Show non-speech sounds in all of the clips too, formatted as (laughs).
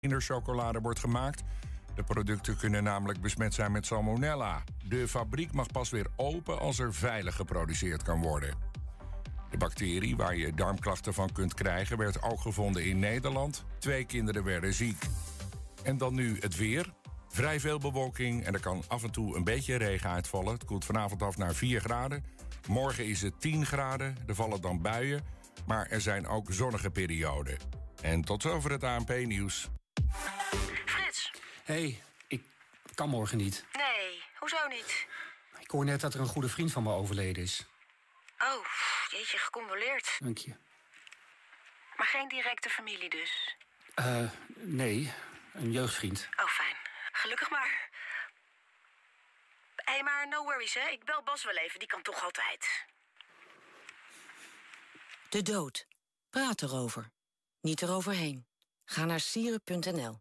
kinderchocolade wordt gemaakt. De producten kunnen namelijk besmet zijn met salmonella. De fabriek mag pas weer open als er veilig geproduceerd kan worden. De bacterie waar je darmklachten van kunt krijgen werd ook gevonden in Nederland. Twee kinderen werden ziek. En dan nu het weer. Vrij veel bewolking en er kan af en toe een beetje regen uitvallen. Het koelt vanavond af naar 4 graden. Morgen is het 10 graden. Er vallen dan buien. Maar er zijn ook zonnige perioden. En tot zover het ANP-nieuws. Frits. hey, ik kan morgen niet. Nee, hoezo niet? Ik hoor net dat er een goede vriend van me overleden is. Oh, jeetje, gecondoleerd. Dank je. Maar geen directe familie dus? Eh, nee, een jeugdvriend. Oh, fijn. Gelukkig maar. Hé, hey, maar no worries, hè. Ik bel Bas wel even, die kan toch altijd. De dood. Praat erover. Niet eroverheen. Ga naar sieren.nl.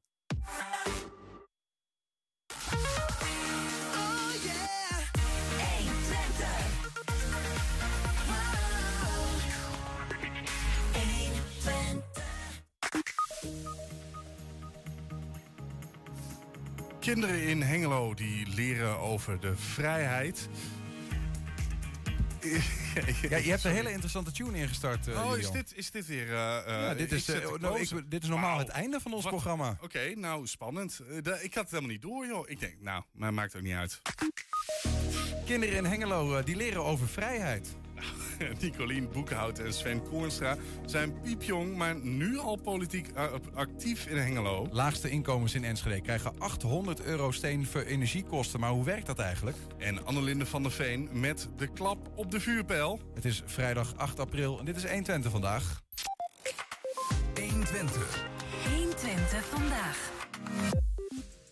Kinderen in Hengelo die leren over de vrijheid. Ja, je hebt een hele interessante tune ingestart, uh, oh, is dit, is dit weer... Uh, ja, dit, is, uh, nou, ik, dit is normaal wow. het einde van ons Wat, programma. Oké, okay, nou, spannend. ik had het helemaal niet door, joh. Ik denk, nou, maar maakt ook niet uit. Kinderen in Hengelo, die leren over vrijheid. (laughs) Nicolien Boekhout en Sven Koornstra zijn piepjong, maar nu al politiek actief in Hengelo. Laagste inkomens in Enschede krijgen 800 euro steen voor energiekosten. Maar hoe werkt dat eigenlijk? En Annelinde van der Veen met de klap op de vuurpijl. Het is vrijdag 8 april en dit is 120 vandaag. 120. 120 vandaag.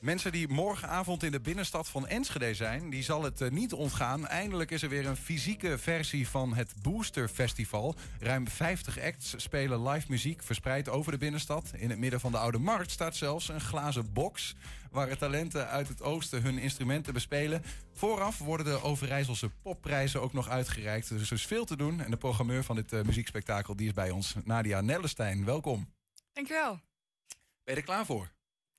Mensen die morgenavond in de binnenstad van Enschede zijn, die zal het uh, niet ontgaan. Eindelijk is er weer een fysieke versie van het Booster Festival. Ruim 50 acts spelen live muziek verspreid over de binnenstad. In het midden van de Oude Markt staat zelfs een glazen box waar talenten uit het oosten hun instrumenten bespelen. Vooraf worden de Overijsselse popprijzen ook nog uitgereikt. Dus er is veel te doen. En de programmeur van dit uh, muziekspektakel die is bij ons, Nadia Nellestein. Welkom. Dankjewel. Ben je er klaar voor?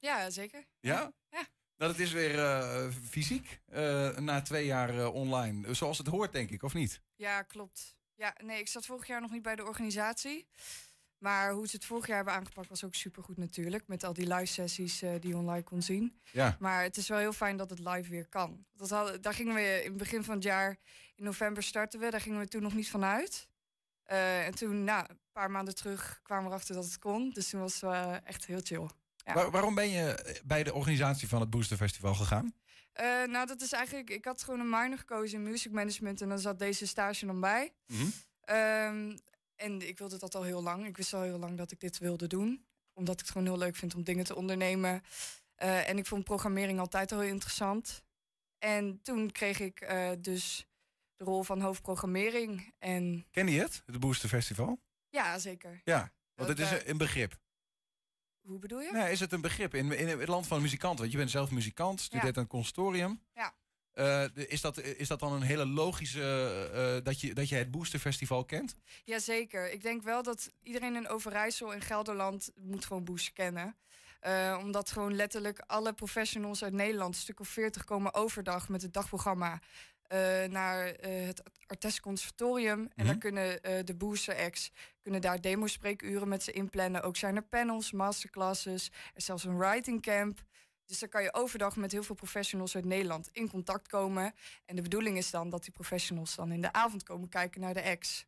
Ja, zeker. Ja? Ja. Nou, het is weer uh, fysiek uh, na twee jaar uh, online. Zoals het hoort, denk ik, of niet? Ja, klopt. Ja, nee, ik zat vorig jaar nog niet bij de organisatie. Maar hoe ze het vorig jaar hebben aangepakt was ook supergoed natuurlijk. Met al die live sessies die je online kon zien. Ja. Maar het is wel heel fijn dat het live weer kan. Dat had, daar gingen we in het begin van het jaar, in november starten we. Daar gingen we toen nog niet van uit. en toen, nou, een paar maanden terug kwamen we erachter dat het kon. Dus toen was het echt heel chill. Ja. Waar, waarom ben je bij de organisatie van het Booster Festival gegaan? Uh, nou, dat is eigenlijk. Ik had gewoon een minor gekozen in music management en dan zat deze stage dan bij. Mm -hmm. um, en ik wilde dat al heel lang. Ik wist al heel lang dat ik dit wilde doen, omdat ik het gewoon heel leuk vind om dingen te ondernemen. Uh, en ik vond programmering altijd al heel interessant. En toen kreeg ik uh, dus de rol van hoofdprogrammering. En... Ken je het, het Booster Festival? Ja, zeker. Ja, want het is een begrip. Hoe bedoel je? Nee, is het een begrip in, in het land van muzikanten? Want je bent zelf muzikant, studeert Ja. het consortium. Ja. Uh, is, dat, is dat dan een hele logische uh, dat, je, dat je het Booster Festival kent? Jazeker. Ik denk wel dat iedereen in Overijssel en Gelderland moet gewoon Booster kennen. Uh, omdat gewoon letterlijk alle professionals uit Nederland, een stuk of 40, komen overdag met het dagprogramma naar het Artes Conservatorium. En Mhm. daar kunnen de Booster acts kunnen daar demo-spreekuren met ze inplannen. Ook zijn er panels, masterclasses, er is zelfs een writing camp. Dus dan kan je overdag met heel veel professionals uit Nederland in contact komen. En de bedoeling is dan dat die professionals dan in de avond komen kijken naar de acts.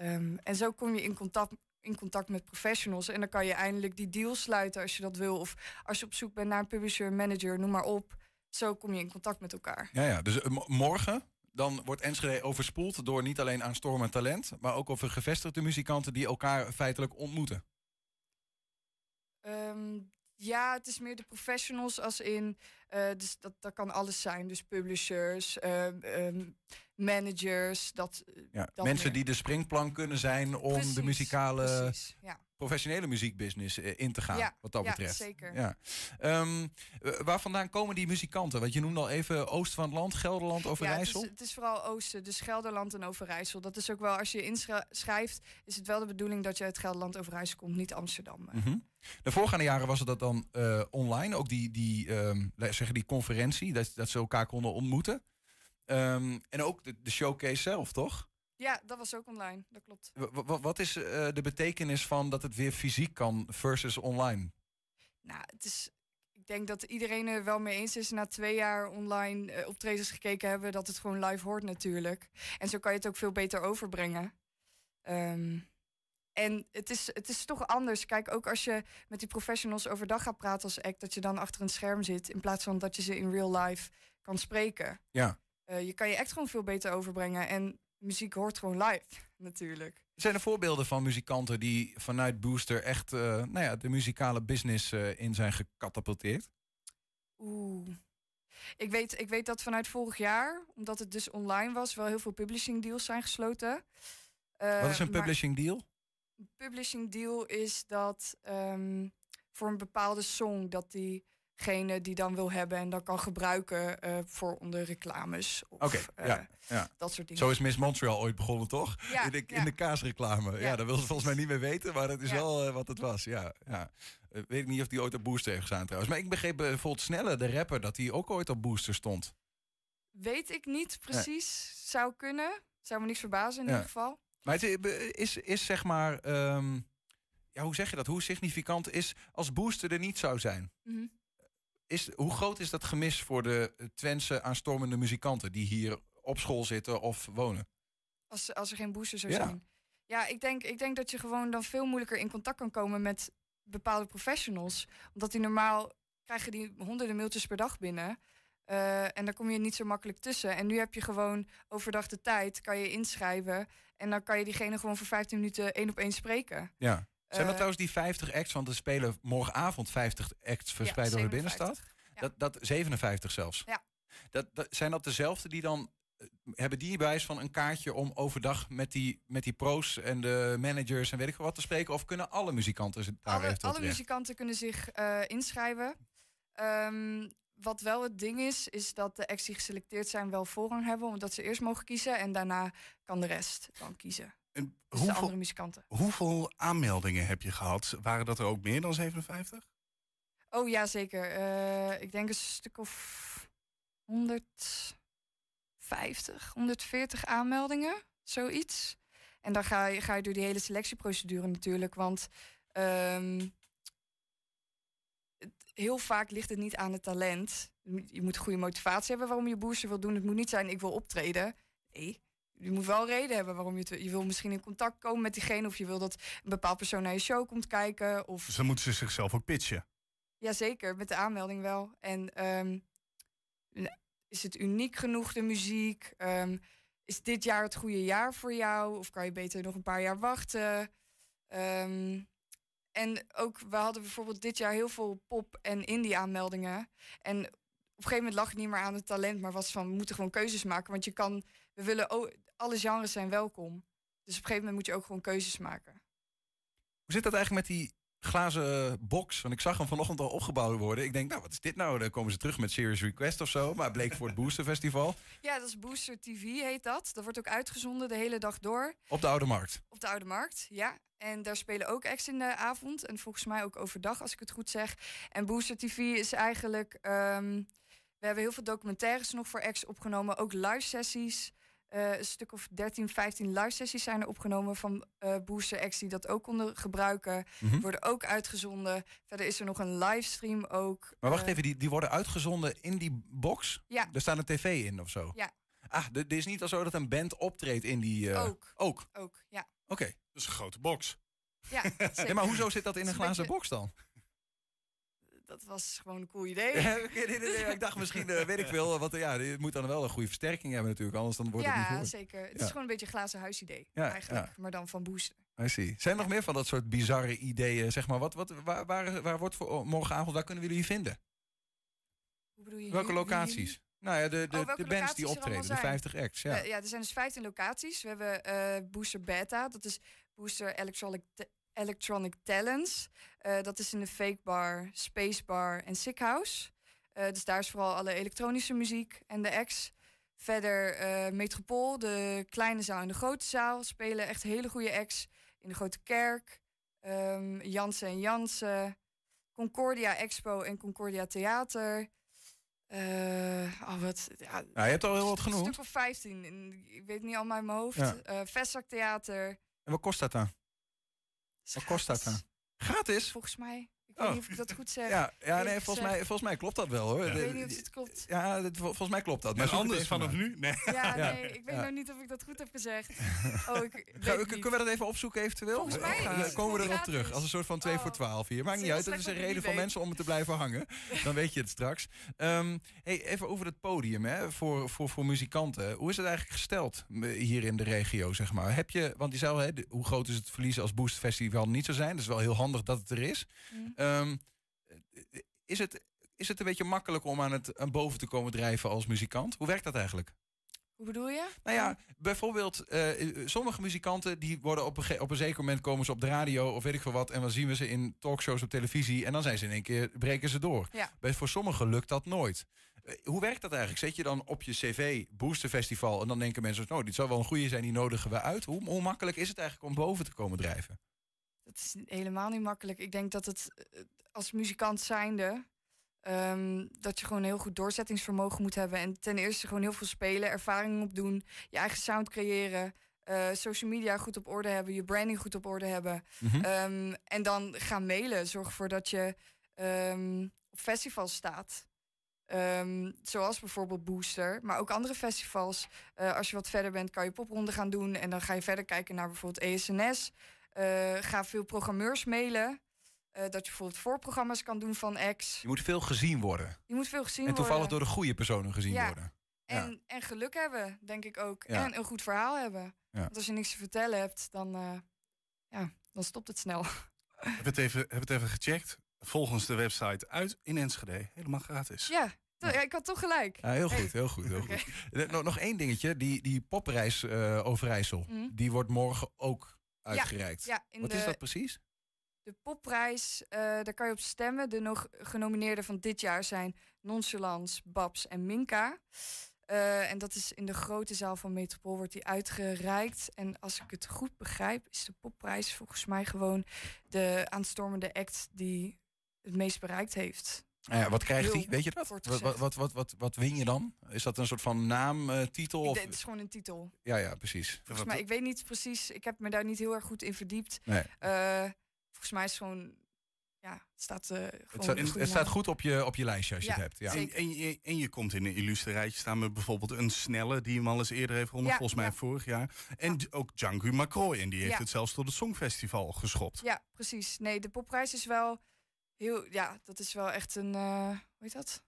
Um, en zo kom je in contact, in contact met professionals. En dan kan je eindelijk die deal sluiten als je dat wil. Of als je op zoek bent naar een publisher, manager, noem maar op. Zo kom je in contact met elkaar. Ja, ja. Dus uh, morgen dan wordt Enschede overspoeld door niet alleen aan storm en talent, maar ook over gevestigde muzikanten die elkaar feitelijk ontmoeten. Um, ja, het is meer de professionals als in, uh, dus dat, dat kan alles zijn. Dus publishers, uh, um, managers, dat, ja, dat Mensen meer. die de springplank kunnen zijn om precies, de muzikale precies, ja. Professionele muziekbusiness eh, in te gaan, Ja, wat dat ja, betreft. zeker. Ja. Ehm, eh, waar vandaan komen die muzikanten? Want je noemde al even Oost van het land, Gelderland, Ja, het Overijssel. is, het is vooral Oosten, dus Gelderland en Overijssel. Dat is ook wel, als je inschrijft, is het wel de bedoeling dat je uit Gelderland Overijssel komt, niet Amsterdam. Mhm. De voorgaande jaren was het dat dan eh, online, ook die, die, ehm, zeggen, die conferentie, dat, dat ze elkaar konden ontmoeten. Ehm, en ook de, de showcase zelf, toch? Ja, dat was ook online, dat klopt. W- wat is eh, de betekenis van dat het weer fysiek kan versus online? Nou, het is, ik denk dat iedereen er wel mee eens is na twee jaar online eh, optredens gekeken hebben, dat het gewoon live hoort natuurlijk. En zo kan je het ook veel beter overbrengen. Ehm, en het is, het is toch anders. Kijk, ook als je met die professionals overdag gaat praten als act, dat je dan achter een scherm zit in plaats van dat je ze in real life kan spreken. Ja. Eh, je kan je act gewoon veel beter overbrengen. En muziek hoort gewoon live, natuurlijk. Zijn er voorbeelden van muzikanten die vanuit Booster echt eh, nou ja, de muzikale business eh, in zijn gecatapulteerd? Oeh. Ik weet, ik weet dat vanuit vorig jaar, omdat het dus online was, wel heel veel publishing deals zijn gesloten. Eh, Wat is een maar publishing deal? Een publishing deal is dat ehm, voor een bepaalde song dat diegene die dan wil hebben en dan kan gebruiken eh, voor onder reclames of Oké, eh, ja, ja. dat soort dingen. Zo is Miss Montreal ooit begonnen, toch? Ja, in, de, ja. in de kaasreclame. Ja, dat wil ze volgens mij niet meer weten, maar dat is wel eh, wat het was. Ja, ja. Weet ik niet of die ooit op Booster heeft gestaan trouwens. Maar ik begreep bijvoorbeeld Snelle, de rapper, dat hij ook ooit op Booster stond. Weet ik niet precies. Zou kunnen. Zou me niks verbazen in ieder geval. Maar het is, is zeg maar... ehm, ja, hoe zeg je dat? Hoe significant is als Booster er niet zou zijn? Mhm. Is, hoe groot is dat gemis voor de Twentse aanstormende muzikanten... die hier op school zitten of wonen? Als, als er geen booster zou Ja. zijn. Ja, ik denk, ik denk dat je gewoon dan veel moeilijker in contact kan komen met bepaalde professionals. Omdat die normaal krijgen die honderden mailtjes per dag binnen. Eh, en daar kom je niet zo makkelijk tussen. En nu heb je gewoon overdag de tijd, kan je inschrijven. En dan kan je diegene gewoon voor 15 minuten één op één spreken. Ja. Zijn dat Eh, trouwens die 50 acts? Want er spelen morgenavond 50 acts verspreid door de 57. binnenstad. Ja. Dat, dat 57 zelfs. Ja. Dat, dat, zijn dat dezelfde die dan eh, hebben die wijs van een kaartje om overdag met die, met die pro's en de managers en weet ik wat te spreken? Of kunnen alle muzikanten daar alle, alle muzikanten kunnen zich eh, inschrijven. Ehm, wat wel het ding is, is dat de acts die geselecteerd zijn wel voorrang hebben, omdat ze eerst mogen kiezen en daarna kan de rest dan kiezen. En de hoeveel, andere muzikanten. hoeveel aanmeldingen heb je gahad? Waren dat er ook meer dan 57? Oh ja, zeker. Eh, ik denk een stuk of 150, 140 aanmeldingen, zoiets. En dan ga je, ga je door die hele selectieprocedure natuurlijk, want ehm, het- heel vaak ligt het niet aan het talent. Je moet goede motivatie hebben waarom je booster wil doen. Het moet niet zijn, ik wil optreden. Nee, je moet wel reden hebben waarom je het... Je wil misschien in contact komen met diegene... of je wil dat een bepaald persoon naar je show komt kijken... of Dus dan moeten ze zichzelf ook pitchen. Jazeker, met de aanmelding wel. En ehm, is het uniek genoeg, de muziek? Ehm, is dit jaar het goede jaar voor jou? Of kan je beter nog een paar jaar wachten? Ehm, en ook, we hadden bijvoorbeeld dit jaar heel veel pop- en indie aanmeldingen. En op een gegeven moment lag het niet meer aan het talent, maar was van, we moeten gewoon keuzes maken. Want je kan, we willen, o- alle genres zijn welkom. Dus op een gegeven moment moet je ook gewoon keuzes maken. Hoe zit dat eigenlijk met die glazen box? Want ik zag hem vanochtend al opgebouwd worden. Ik denk, nou, wat is dit nou? Dan komen ze terug met Serious Request of zo. Maar het bleek voor het Booster Festival (laughs) Ja, dat is Booster TV heet dat. Dat wordt ook uitgezonden de hele dag door. op de Oude Markt. Op de Oude Markt, ja. En daar spelen ook acts in de avond. En volgens mij ook overdag, als ik het goed zeg. En Booster TV is eigenlijk... ehm, we hebben heel veel documentaires nog voor acts opgenomen. Ook live sessies. Eh, een stuk of 13, 15 live sessies zijn er opgenomen van eh, Booster acts die dat ook konden gebruiken. Mhm. Worden ook uitgezonden. Verder is er nog een livestream ook. Maar wacht Eh, even, die, die worden uitgezonden in die box? Ja. Er staat een tv in of zo? Ja. Ah, d- het is niet al zo dat een band optreedt in die... eh, Ook. Ook, Ook, ja. oké. Dat is een grote box. Ja, (laughs) maar hoezo zit dat in een glazen box dan? Dat was gewoon een cool idee. (laughs) Ja, ik dacht misschien, eh, weet ik veel, want ja, het moet dan wel een goede versterking hebben natuurlijk, anders dan wordt het niet ja, zeker. Het Ja. is gewoon een beetje een glazen huisidee, Ja, eigenlijk. ja. Maar dan van booster. I see. Zijn er nog meer van dat soort bizarre ideeën, zeg maar? Wat, wat, waar, waar, waar wordt voor oh, morgenavond, waar kunnen we jullie vinden? Hoe bedoel je? Welke jullie- locaties? Nou ja, de, de, welke de bands die optreden, de zijn? 50 acts, ja. Eh, ja, er zijn dus 15 locaties. We hebben eh, Booster Beta, dat is Booster Electronic, Electronic Talents. Eh, dat is in de Fake Bar, Space Bar en Sick House. Eh, dus daar is vooral alle elektronische muziek en de acts. Verder eh Metropool, de kleine zaal en de grote zaal. Spelen echt hele goede acts. In de Grote Kerk, ehm Jansen en Jansen. Concordia Expo en Concordia Theater. Eh, oh, wat, ja, Nou, je hebt al heel wat een genoemd. stuk of 15. En Ik weet niet allemaal uit mijn hoofd. Ja. Eh Vestzak Theater. En wat kost dat dan? Wat kost dat dan? Gratis? Volgens mij. Ik Oh. niet of ik dat goed zeg. Ja, ja nee, volgens mij, volgens mij klopt dat wel hoor. Ik De- weet niet of het klopt. Ja, dit- volgens mij klopt dat. Maar anders vanaf nu? Nee. Ja, Ja. nee, ik weet Ja. nog niet of ik dat goed heb gezegd. (laughs) Oh, ik Gaan we- kunnen we dat even opzoeken eventueel? Volgens mij Dan komen we erop terug. Als een soort van 2 voor Oh. 12 hier. Maakt niet uit. Dat is een ik reden weet. mensen om het te blijven hangen. (laughs) Dan weet je het straks. Ehm, hey, even over het podium hè, voor, voor, voor muzikanten. Hoe is het eigenlijk gesteld hier in de regio, zeg maar? Heb je, want die zou, hè, de- hoe groot is het verlies als Boost Festival niet zou zijn? Dat is wel heel handig dat het er is. Mm. Ehm, is, het, is het een beetje makkelijk om aan het aan boven te komen drijven als muzikant? Hoe werkt dat eigenlijk? Hoe bedoel je? Nou ja, bijvoorbeeld, eh, sommige muzikanten die worden op een, op een zeker moment komen ze op de radio of weet ik veel wat. En dan zien we ze in talkshows op televisie. En dan zijn ze in één keer, breken ze door. Ja. Bij, voor sommigen lukt dat nooit. Eh, hoe werkt dat eigenlijk? Zet je dan op je cv Booster Festival en dan denken mensen, nou, dit zou wel een goede zijn, die nodigen we uit. Hoe, hoe makkelijk is het eigenlijk om boven te komen drijven? Dat is helemaal niet makkelijk. Ik denk dat het eh, als muzikant zijnde... ehm, dat je gewoon heel goed doorzettingsvermogen moet hebben. En ten eerste gewoon heel veel spelen, ervaring opdoen. Je eigen sound creëren. eh, social media goed op orde hebben. Je branding goed op orde hebben. Mhm. Ehm, en dan gaan mailen. Zorg ervoor dat je ehm, op festivals staat. Zoals bijvoorbeeld Booster, maar ook andere festivals. Eh, als je wat verder bent, kan je popronde gaan doen. En dan ga je verder kijken naar bijvoorbeeld ESNS. Eh, ga veel programmeurs mailen. Eh, dat je bijvoorbeeld voorprogramma's kan doen van X. Je moet veel gezien worden. Je moet veel gezien en toevallig worden. door de goede personen gezien Ja. worden. En, en geluk hebben, denk ik ook. Ja. En een goed verhaal hebben. Ja. Want als je niks te vertellen hebt, dan, eh, ja, dan stopt het snel. Heb het even, heb het even gecheckt. Volgens de website uit in Enschede. Helemaal gratis. Ja, ja, ik had toch gelijk. Ja, heel Hey. goed, heel goed, heel Oké. goed. Nog, nog één dingetje, die, die popreis eh Overijssel, Mhm. die wordt morgen ook uitgereikt. Ja, Wat de, is dat precies? De popprijs, eh, daar kan je op stemmen. De nog genomineerden van dit jaar zijn Nonchalance, Babs en Minka. Eh, en dat is in de grote zaal van Metropool wordt die uitgereikt. En als ik het goed begrijp, is de popprijs volgens mij gewoon de aanstormende act die het meest bereikt heeft. Ja, wat krijgt hij? Weet je dat? Wat, wat, wat, wat, wat, win je dan? Is dat een soort van naamtitel? Ik of... denk, het is gewoon een titel. Ja, ja, precies. Volgens mij, ik weet niet precies, ik heb me daar niet heel erg goed in verdiept. Nee. Eh, volgens mij is het gewoon, ja, het staat eh, gewoon Het, staat, een goede het staat goed op je, op je lijstje als je het hebt. Ja. En, en, je, en je komt in een illustre rijtje staan met bijvoorbeeld een snelle die hem al eens eerder heeft gewonnen, Ja, volgens mij ja. vorig jaar. En ook Django McCroy, en die heeft Ja. het zelfs tot het Songfestival geschopt. Ja, precies. Nee, de popprijs is wel heel, ja, dat is wel echt een, eh, hoe heet dat?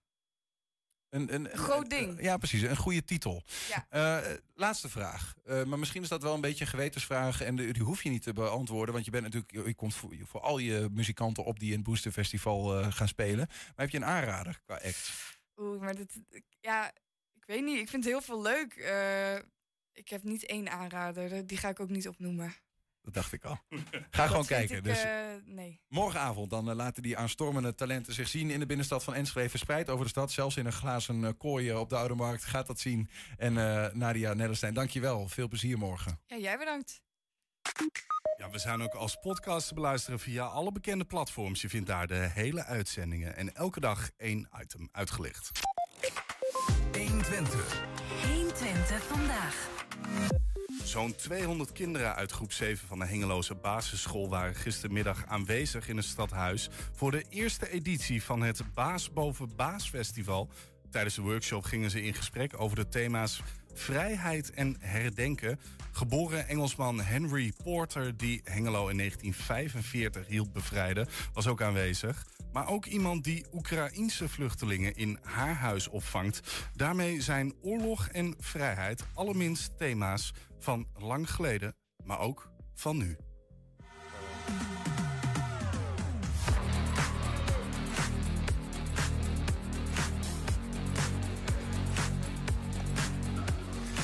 Een, een, Een groot een- ding. ja, precies. Een goede titel. Ja. Eh, laatste vraag. Eh, maar misschien is dat wel een beetje een gewetensvraag. En de- die hoef je niet te beantwoorden. Want je bent natuurlijk. Je komt voor, voor al je muzikanten op die in het Booster Festival gaan spelen. Maar heb je een aanrader qua act? Oeh, maar dit, ja, ik weet niet. Ik vind heel veel leuk. Ik heb niet één aanrader. Die ga ik ook niet opnoemen. Dat dacht ik al. (laughs) Ga gewoon Dat kijken. ik, dus eh, nee. morgenavond dan eh, laten die aanstormende talenten zich zien in de binnenstad van Enschede. Verspreid over de stad. Zelfs in een glazen eh, kooi op de Oude Markt. Gaat dat zien. En eh, Nadia Nellestein, dankjewel. Veel plezier morgen. Ja, jij bedankt. Ja, we zijn ook als podcast te beluisteren via alle bekende platforms. Je vindt daar de hele uitzendingen en elke dag één item uitgelicht. 120. 120 vandaag. Zo'n 200 kinderen uit groep 7 van de Hengeloze basisschool waren gistermiddag aanwezig in het stadhuis voor de eerste editie van het Baas boven Baas Festival. Tijdens de workshop gingen ze in gesprek over de thema's vrijheid en herdenken. Geboren Engelsman Henry Porter, die Hengelo in 1945 hielp bevrijden, was ook aanwezig. Maar ook iemand die Oekraïense vluchtelingen in haar huis opvangt. Daarmee zijn oorlog en vrijheid allerminst thema's van lang geleden, maar ook van nu.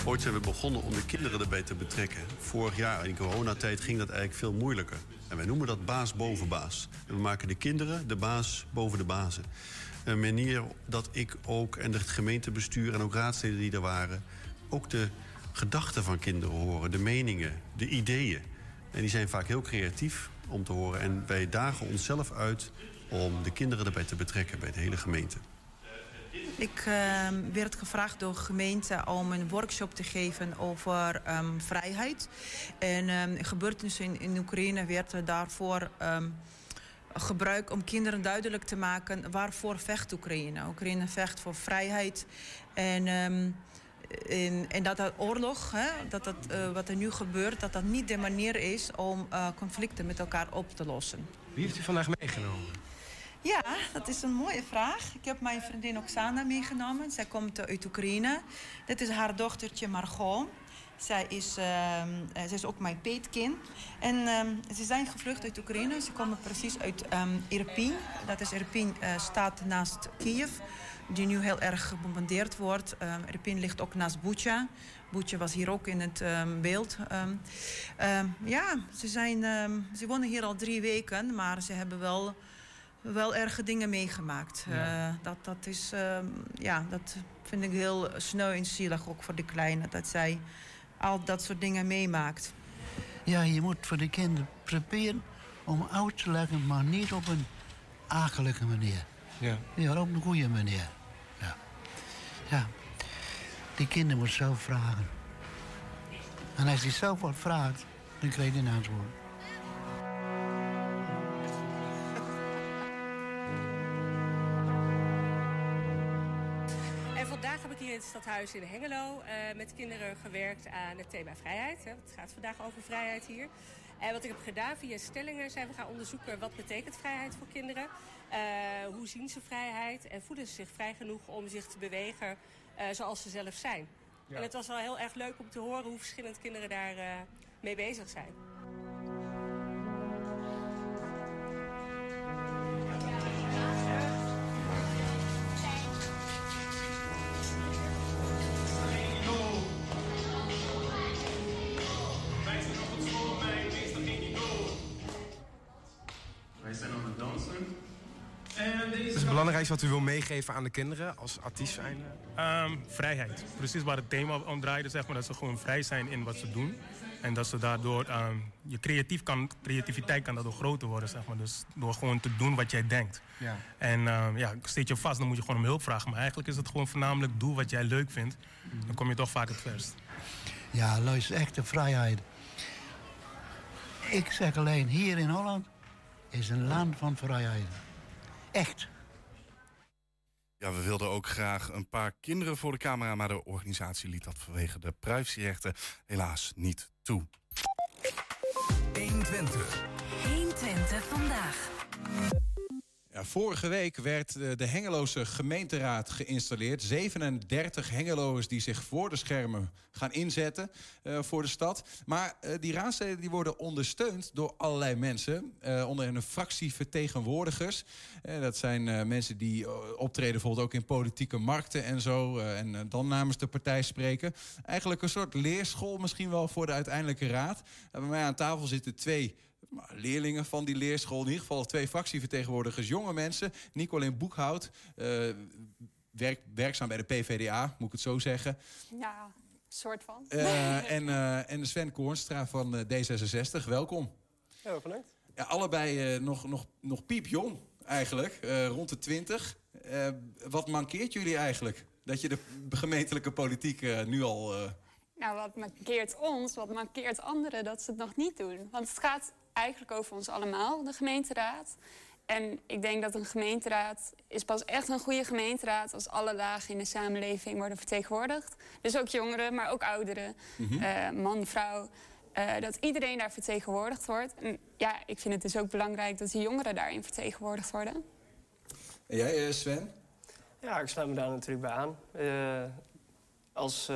Ooit zijn we begonnen om de kinderen erbij te betrekken. Vorig jaar in coronatijd ging dat eigenlijk veel moeilijker. En wij noemen dat baas boven baas. We maken de kinderen de baas boven de bazen. Een manier dat ik ook en het gemeentebestuur en ook raadsleden die er waren... ook de gedachten van kinderen horen, de meningen, de ideeën. En die zijn vaak heel creatief om te horen. En wij dagen onszelf uit om de kinderen erbij te betrekken bij de hele gemeente. Ik uh, werd gevraagd door de gemeente om een workshop te geven over um, vrijheid. En um, gebeurtenissen in, in Oekraïne werden daarvoor um, gebruikt om kinderen duidelijk te maken waarvoor vecht Oekraïne. Oekraïne vecht voor vrijheid. En, en, en, dat dat oorlog, hè, dat dat, uh, wat er nu gebeurt, dat dat niet de manier is om uh, conflicten met elkaar op te lossen. Wie heeft u vandaag meegenomen? Ja, dat is een mooie vraag. Ik heb mijn vriendin Oksana meegenomen. Zij komt uit Oekraïne. Dit is haar dochtertje Margot. Zij is, uh, zij is ook mijn peetkind. En uh, ze zijn gevlucht uit Oekraïne. Ze komen precies uit um, Irpin. Dat is Irpin uh, staat naast Kiev. Die nu heel erg gebombardeerd wordt. Irpin ligt ook naast Bucha. Bucha was hier ook in het beeld. ja, ze, zijn, ze wonen hier al drie weken. Maar ze hebben wel wel erge dingen meegemaakt. Ja. Uh, dat, dat, is, uh, ja, dat vind ik heel sneu en zielig ook voor de kleine. Dat zij al dat soort dingen meemaakt. Ja, je moet voor de kinderen proberen om uit te leggen, maar niet op een akelige manier. Ja. ja op een goede manier. Ja. ja. Die kinderen moeten zelf vragen. En als hij zelf wat vraagt, dan krijg je een antwoord. Het stadhuis in Hengelo uh, met kinderen gewerkt aan het thema vrijheid. Hè. Het gaat vandaag over vrijheid hier. En wat ik heb gedaan via stellingen zijn we gaan onderzoeken wat betekent vrijheid voor kinderen. Uh, hoe zien ze vrijheid en voelen ze zich vrij genoeg om zich te bewegen uh, zoals ze zelf zijn. Ja. En het was wel heel erg leuk om te horen hoe verschillend kinderen daar mee bezig zijn. Wat u wil meegeven aan de kinderen als artiest zijn? Um, vrijheid. Precies waar het thema om draaide. Zeg maar, dat ze gewoon vrij zijn in wat ze doen. En dat ze daardoor... Um, je creatief kan, creativiteit kan daardoor groter worden. Zeg maar. Dus door gewoon te doen wat jij denkt. Ja. En um, ja, steed je vast, dan moet je gewoon om hulp vragen. Maar eigenlijk is het gewoon voornamelijk doe wat jij leuk vindt. Mm. Dan kom je toch vaak het verst. Ja, luister, echte vrijheid. Ik zeg alleen, hier in Holland is een land van vrijheid. Echt. Ja, we wilden ook graag een paar kinderen voor de camera, maar de organisatie liet dat vanwege de privacyrechten helaas niet toe. 120. 120 vandaag. Vorige week werd de Hengeloze gemeenteraad geïnstalleerd. 37 Hengeloers die zich voor de schermen gaan inzetten uh, voor de stad. Maar uh, die raadsleden die worden ondersteund door allerlei mensen. Uh, onder een fractie vertegenwoordigers. dat zijn mensen die optreden bijvoorbeeld ook in politieke markten en zo. en dan namens de partij spreken. Eigenlijk een soort leerschool misschien wel voor de uiteindelijke raad. bij mij aan tafel zitten twee leerlingen van die leerschool. In ieder geval twee fractievertegenwoordigers, jonge mensen. Nicolien Boekhout, uh, werk, werkzaam bij de PVDA, moet ik het zo zeggen. Ja, soort van. Uh, (laughs) en, uh, en Sven Koornstra van D66, welkom. Ja, bedankt. Ja, allebei nog, nog, nog piepjong eigenlijk, rond de 20. wat mankeert jullie eigenlijk? Dat je de gemeentelijke politiek nu al... Nou, wat mankeert ons, wat mankeert anderen dat ze het nog niet doen? Want het gaat eigenlijk over ons allemaal, de gemeenteraad. En ik denk dat een gemeenteraad is pas echt een goede gemeenteraad als alle lagen in de samenleving worden vertegenwoordigd. Dus ook jongeren, maar ook ouderen, mm uh, man, vrouw. Uh, dat iedereen daar vertegenwoordigd wordt. En ja, ik vind het dus ook belangrijk dat de jongeren daarin vertegenwoordigd worden. En jij, uh, Sven? Ja, ik sluit me daar natuurlijk bij aan. als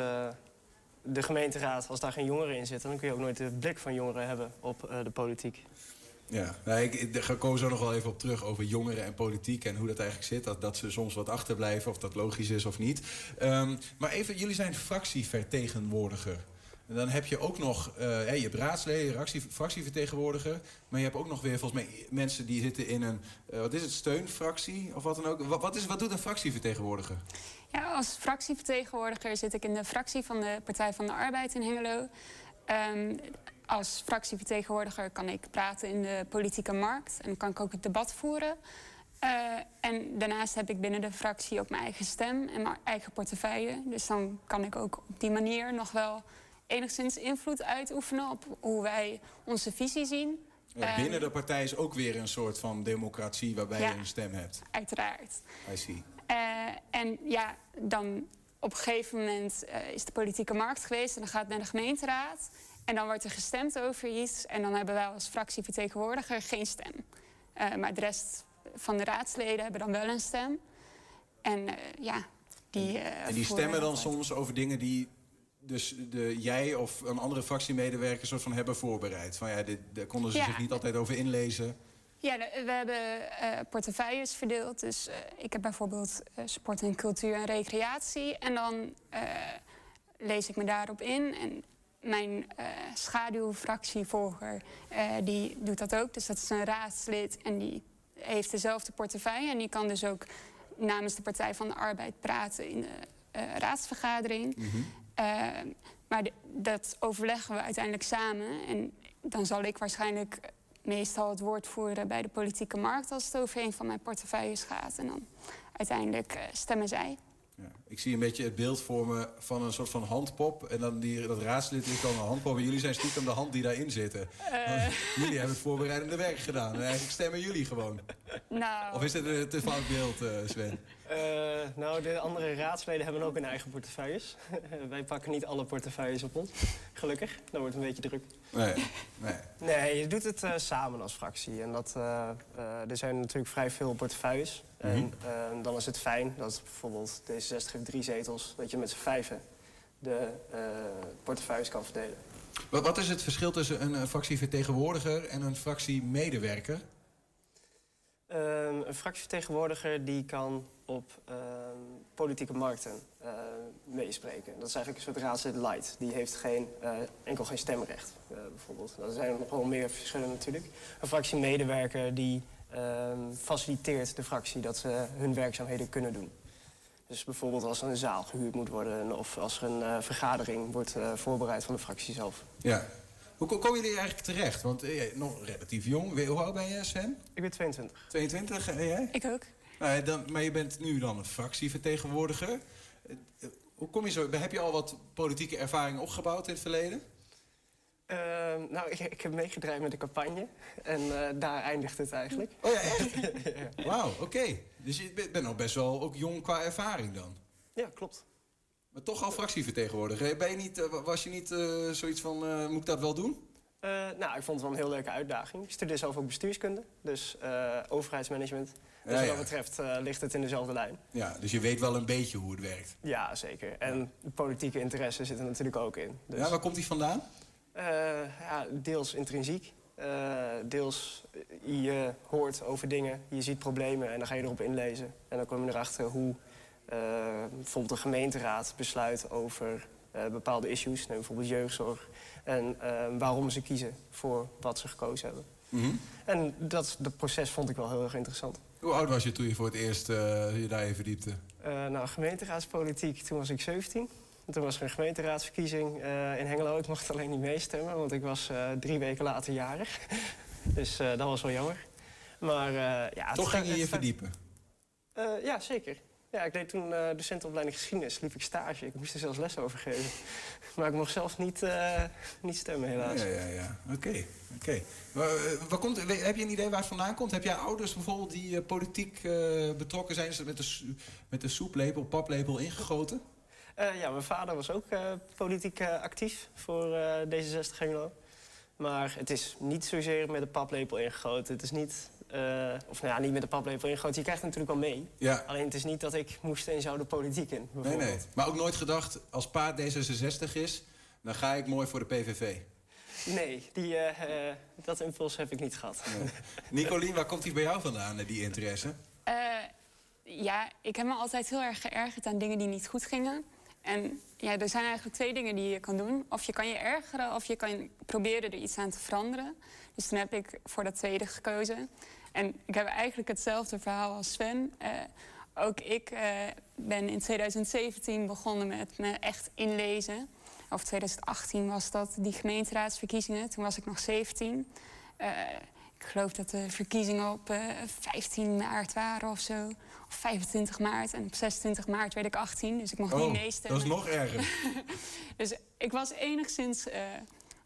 de gemeenteraad, als daar geen jongeren in zitten... dan kun je ook nooit de blik van jongeren hebben op uh, de politiek. Ja, nou, ik, ga komen zo nog wel even op terug over jongeren en politiek... en hoe dat eigenlijk zit, dat, dat ze soms wat achterblijven... of dat logisch is of niet. Um, maar even, jullie zijn fractievertegenwoordiger. En dan heb je ook nog, eh, hè, je hebt raadsleden, fractie, fractievertegenwoordiger. Maar je hebt ook nog weer volgens mij mensen die zitten in een, eh, wat is het, steunfractie of wat dan ook. Wat, is, wat doet een fractievertegenwoordiger? Ja, als fractievertegenwoordiger zit ik in de fractie van de Partij van de Arbeid in Hengelo. Ehm, als fractievertegenwoordiger kan ik praten in de politieke markt en kan ik ook het debat voeren. Eh, en daarnaast heb ik binnen de fractie ook mijn eigen stem en mijn eigen portefeuille. Dus dan kan ik ook op die manier nog wel enigszins invloed uitoefenen op hoe wij onze visie zien. Ja, Eh, binnen de partij is ook weer een soort van democratie waarbij Ja. je een stem hebt. Uiteraard. I see. Eh, en ja, dan op een gegeven moment eh, is de politieke markt geweest en dan gaat het naar de gemeenteraad. En dan wordt er gestemd over iets en dan hebben wij als fractievertegenwoordiger geen stem. Eh, maar de rest van de raadsleden hebben dan wel een stem. En ja, die. En die stemmen dan soms over dingen die dus de, jij of een andere fractiemedewerker soort van hebben voorbereid. Van ja, dit, daar konden ze Ja. zich niet altijd over inlezen. Ja, we hebben eh, portefeuilles verdeeld. Dus eh, ik heb bijvoorbeeld eh, sport en cultuur en recreatie. En dan lees ik me daarop in. En mijn schaduwfractievolger, die doet dat ook. Dus dat is een raadslid en die heeft dezelfde portefeuille. En die kan dus ook namens de Partij van de Arbeid praten in de raadsvergadering. Eh, maar dat overleggen we uiteindelijk samen. En dan zal ik waarschijnlijk meestal het woord voeren bij de politieke markt als het over een van mijn portefeuilles gaat. En dan uiteindelijk eh, stemmen zij. Ik zie een beetje het beeld voor me van een soort van handpop. En dan die, dat raadslid is dan een handpop. En jullie zijn stiekem de hand die daarin zitten. Eh. Jullie hebben het voorbereidende werk gedaan. En eigenlijk stemmen jullie gewoon. Nou, Of is dit een te fout beeld, eh, Sven? Eh, nou, de andere raadsleden hebben ook hun eigen portefeuilles. (laughs) Wij pakken niet alle portefeuilles op ons, gelukkig. Dat wordt een beetje druk. Nee, nee. (laughs) Nee, je doet het eh, samen als fractie. En dat, eh, er zijn natuurlijk vrij veel portefeuilles. En eh, dan is het fijn dat bijvoorbeeld D66 heeft drie zetels... dat je met z'n vijven de portefeuilles kan verdelen. Wat, wat is het verschil tussen een, fractievertegenwoordiger en een fractiemedewerker? Ehm, een fractievertegenwoordiger die kan op ehm, politieke markten eh, meespreken. Dat is eigenlijk een soort raadslid light. Die heeft geen, eh, enkel geen stemrecht, eh, bijvoorbeeld. Er zijn nog wel meer verschillen natuurlijk. Een fractiemedewerker die ehm, faciliteert de fractie dat ze hun werkzaamheden kunnen doen. Dus bijvoorbeeld als er een zaal gehuurd moet worden... of als er een eh, vergadering wordt voorbereid van de fractie zelf. Ja. Hoe ko- komen jullie eigenlijk terecht? Want eh, jij nog relatief jong. Hoe oud ben je, Sven? Ik ben 22. 22, en jij? Ik ook. Nou, dan, maar je bent nu dan een fractievertegenwoordiger. Eh, eh, Hoe kom je zo? Heb je al wat politieke ervaring opgebouwd in het verleden? Ehm, nou, ik, ik heb meegedraaid met de campagne. En eh, daar eindigt het eigenlijk. Oh ja, echt? (laughs) Wauw, oké. Dus je bent nog best wel ook jong qua ervaring dan? Ja, klopt. Maar toch al fractievertegenwoordiger. Ben je niet, eh, was je niet eh, zoiets van, eh, moet ik dat wel doen? Nou, ik vond het wel een heel leuke uitdaging. Ik studeer zelf ook bestuurskunde, dus overheidsmanagement. Dus Ja, wat dat betreft ligt het in dezelfde lijn. Ja, dus je weet wel een beetje hoe het werkt. Ja, zeker. En de politieke interesse zit er natuurlijk ook in. Dus, Ja, waar komt die vandaan? ja, deels intrinsiek. deels je hoort over dingen, je ziet problemen en dan ga je erop inlezen. En dan kom je erachter hoe bijvoorbeeld de gemeenteraad besluit over eh, bepaalde issues, neem bijvoorbeeld jeugdzorg. En eh, waarom ze kiezen voor wat ze gekozen hebben. Mhm. En dat, dat proces vond ik wel heel erg interessant. Hoe oud was je toen je voor het eerst eh, je daarin verdiepte? Eh nou, gemeenteraadspolitiek, toen was ik 17. En toen was er een gemeenteraadsverkiezing in Hengelo. Ik mocht alleen niet meestemmen, want ik was drie weken later jarig. (laughs) dus dat was wel jammer. Maar ja... Toch ging je je verdiepen? Ja, zeker. Ja, ik deed toen eh docentenopleiding geschiedenis, liep ik stage. Ik moest er zelfs les over geven. (laughs) Maar ik mocht zelf niet, eh, niet stemmen, helaas. Ja, ja, ja. Oké, oké. Maar, eh, komt, heb je een idee waar het vandaan komt? Heb jij ouders bijvoorbeeld die politiek betrokken zijn? Is het met de, met de soeplepel, paplepel ingegoten? Ja, mijn vader was ook politiek actief voor eh, D66 Hengelo. Maar het is niet zozeer met de paplepel ingegoten. Het is niet, eh, of nou ja, niet met de paplepel ingegoten. Je krijgt het natuurlijk wel mee. Ja. Alleen het is niet dat ik moest en zou de politiek in, Nee, nee. Maar ook nooit gedacht, als pa D66 is, dan ga ik mooi voor de PVV. Nee, die, eh, eh, dat impuls heb ik niet gehad. Nicolien, waar komt die bij jou vandaan, die interesse? Eh, ja, ik heb me altijd heel erg geërgerd aan dingen die niet goed gingen. En ja, er zijn eigenlijk twee dingen die je kan doen. Of je kan je ergeren, of je kan proberen er iets aan te veranderen. Dus toen heb ik voor dat tweede gekozen. En ik heb eigenlijk hetzelfde verhaal als Sven. Uh, ook ik uh, ben in 2017 begonnen met me echt inlezen. Of 2018 was dat, die gemeenteraadsverkiezingen. Toen was ik nog 17. Uh, ik geloof dat de verkiezingen op uh, 15 maart waren of zo. Of 25 maart. En op 26 maart werd ik 18, dus ik mocht oh, niet meestemmen. Dat is nog erger. (laughs) dus ik was enigszins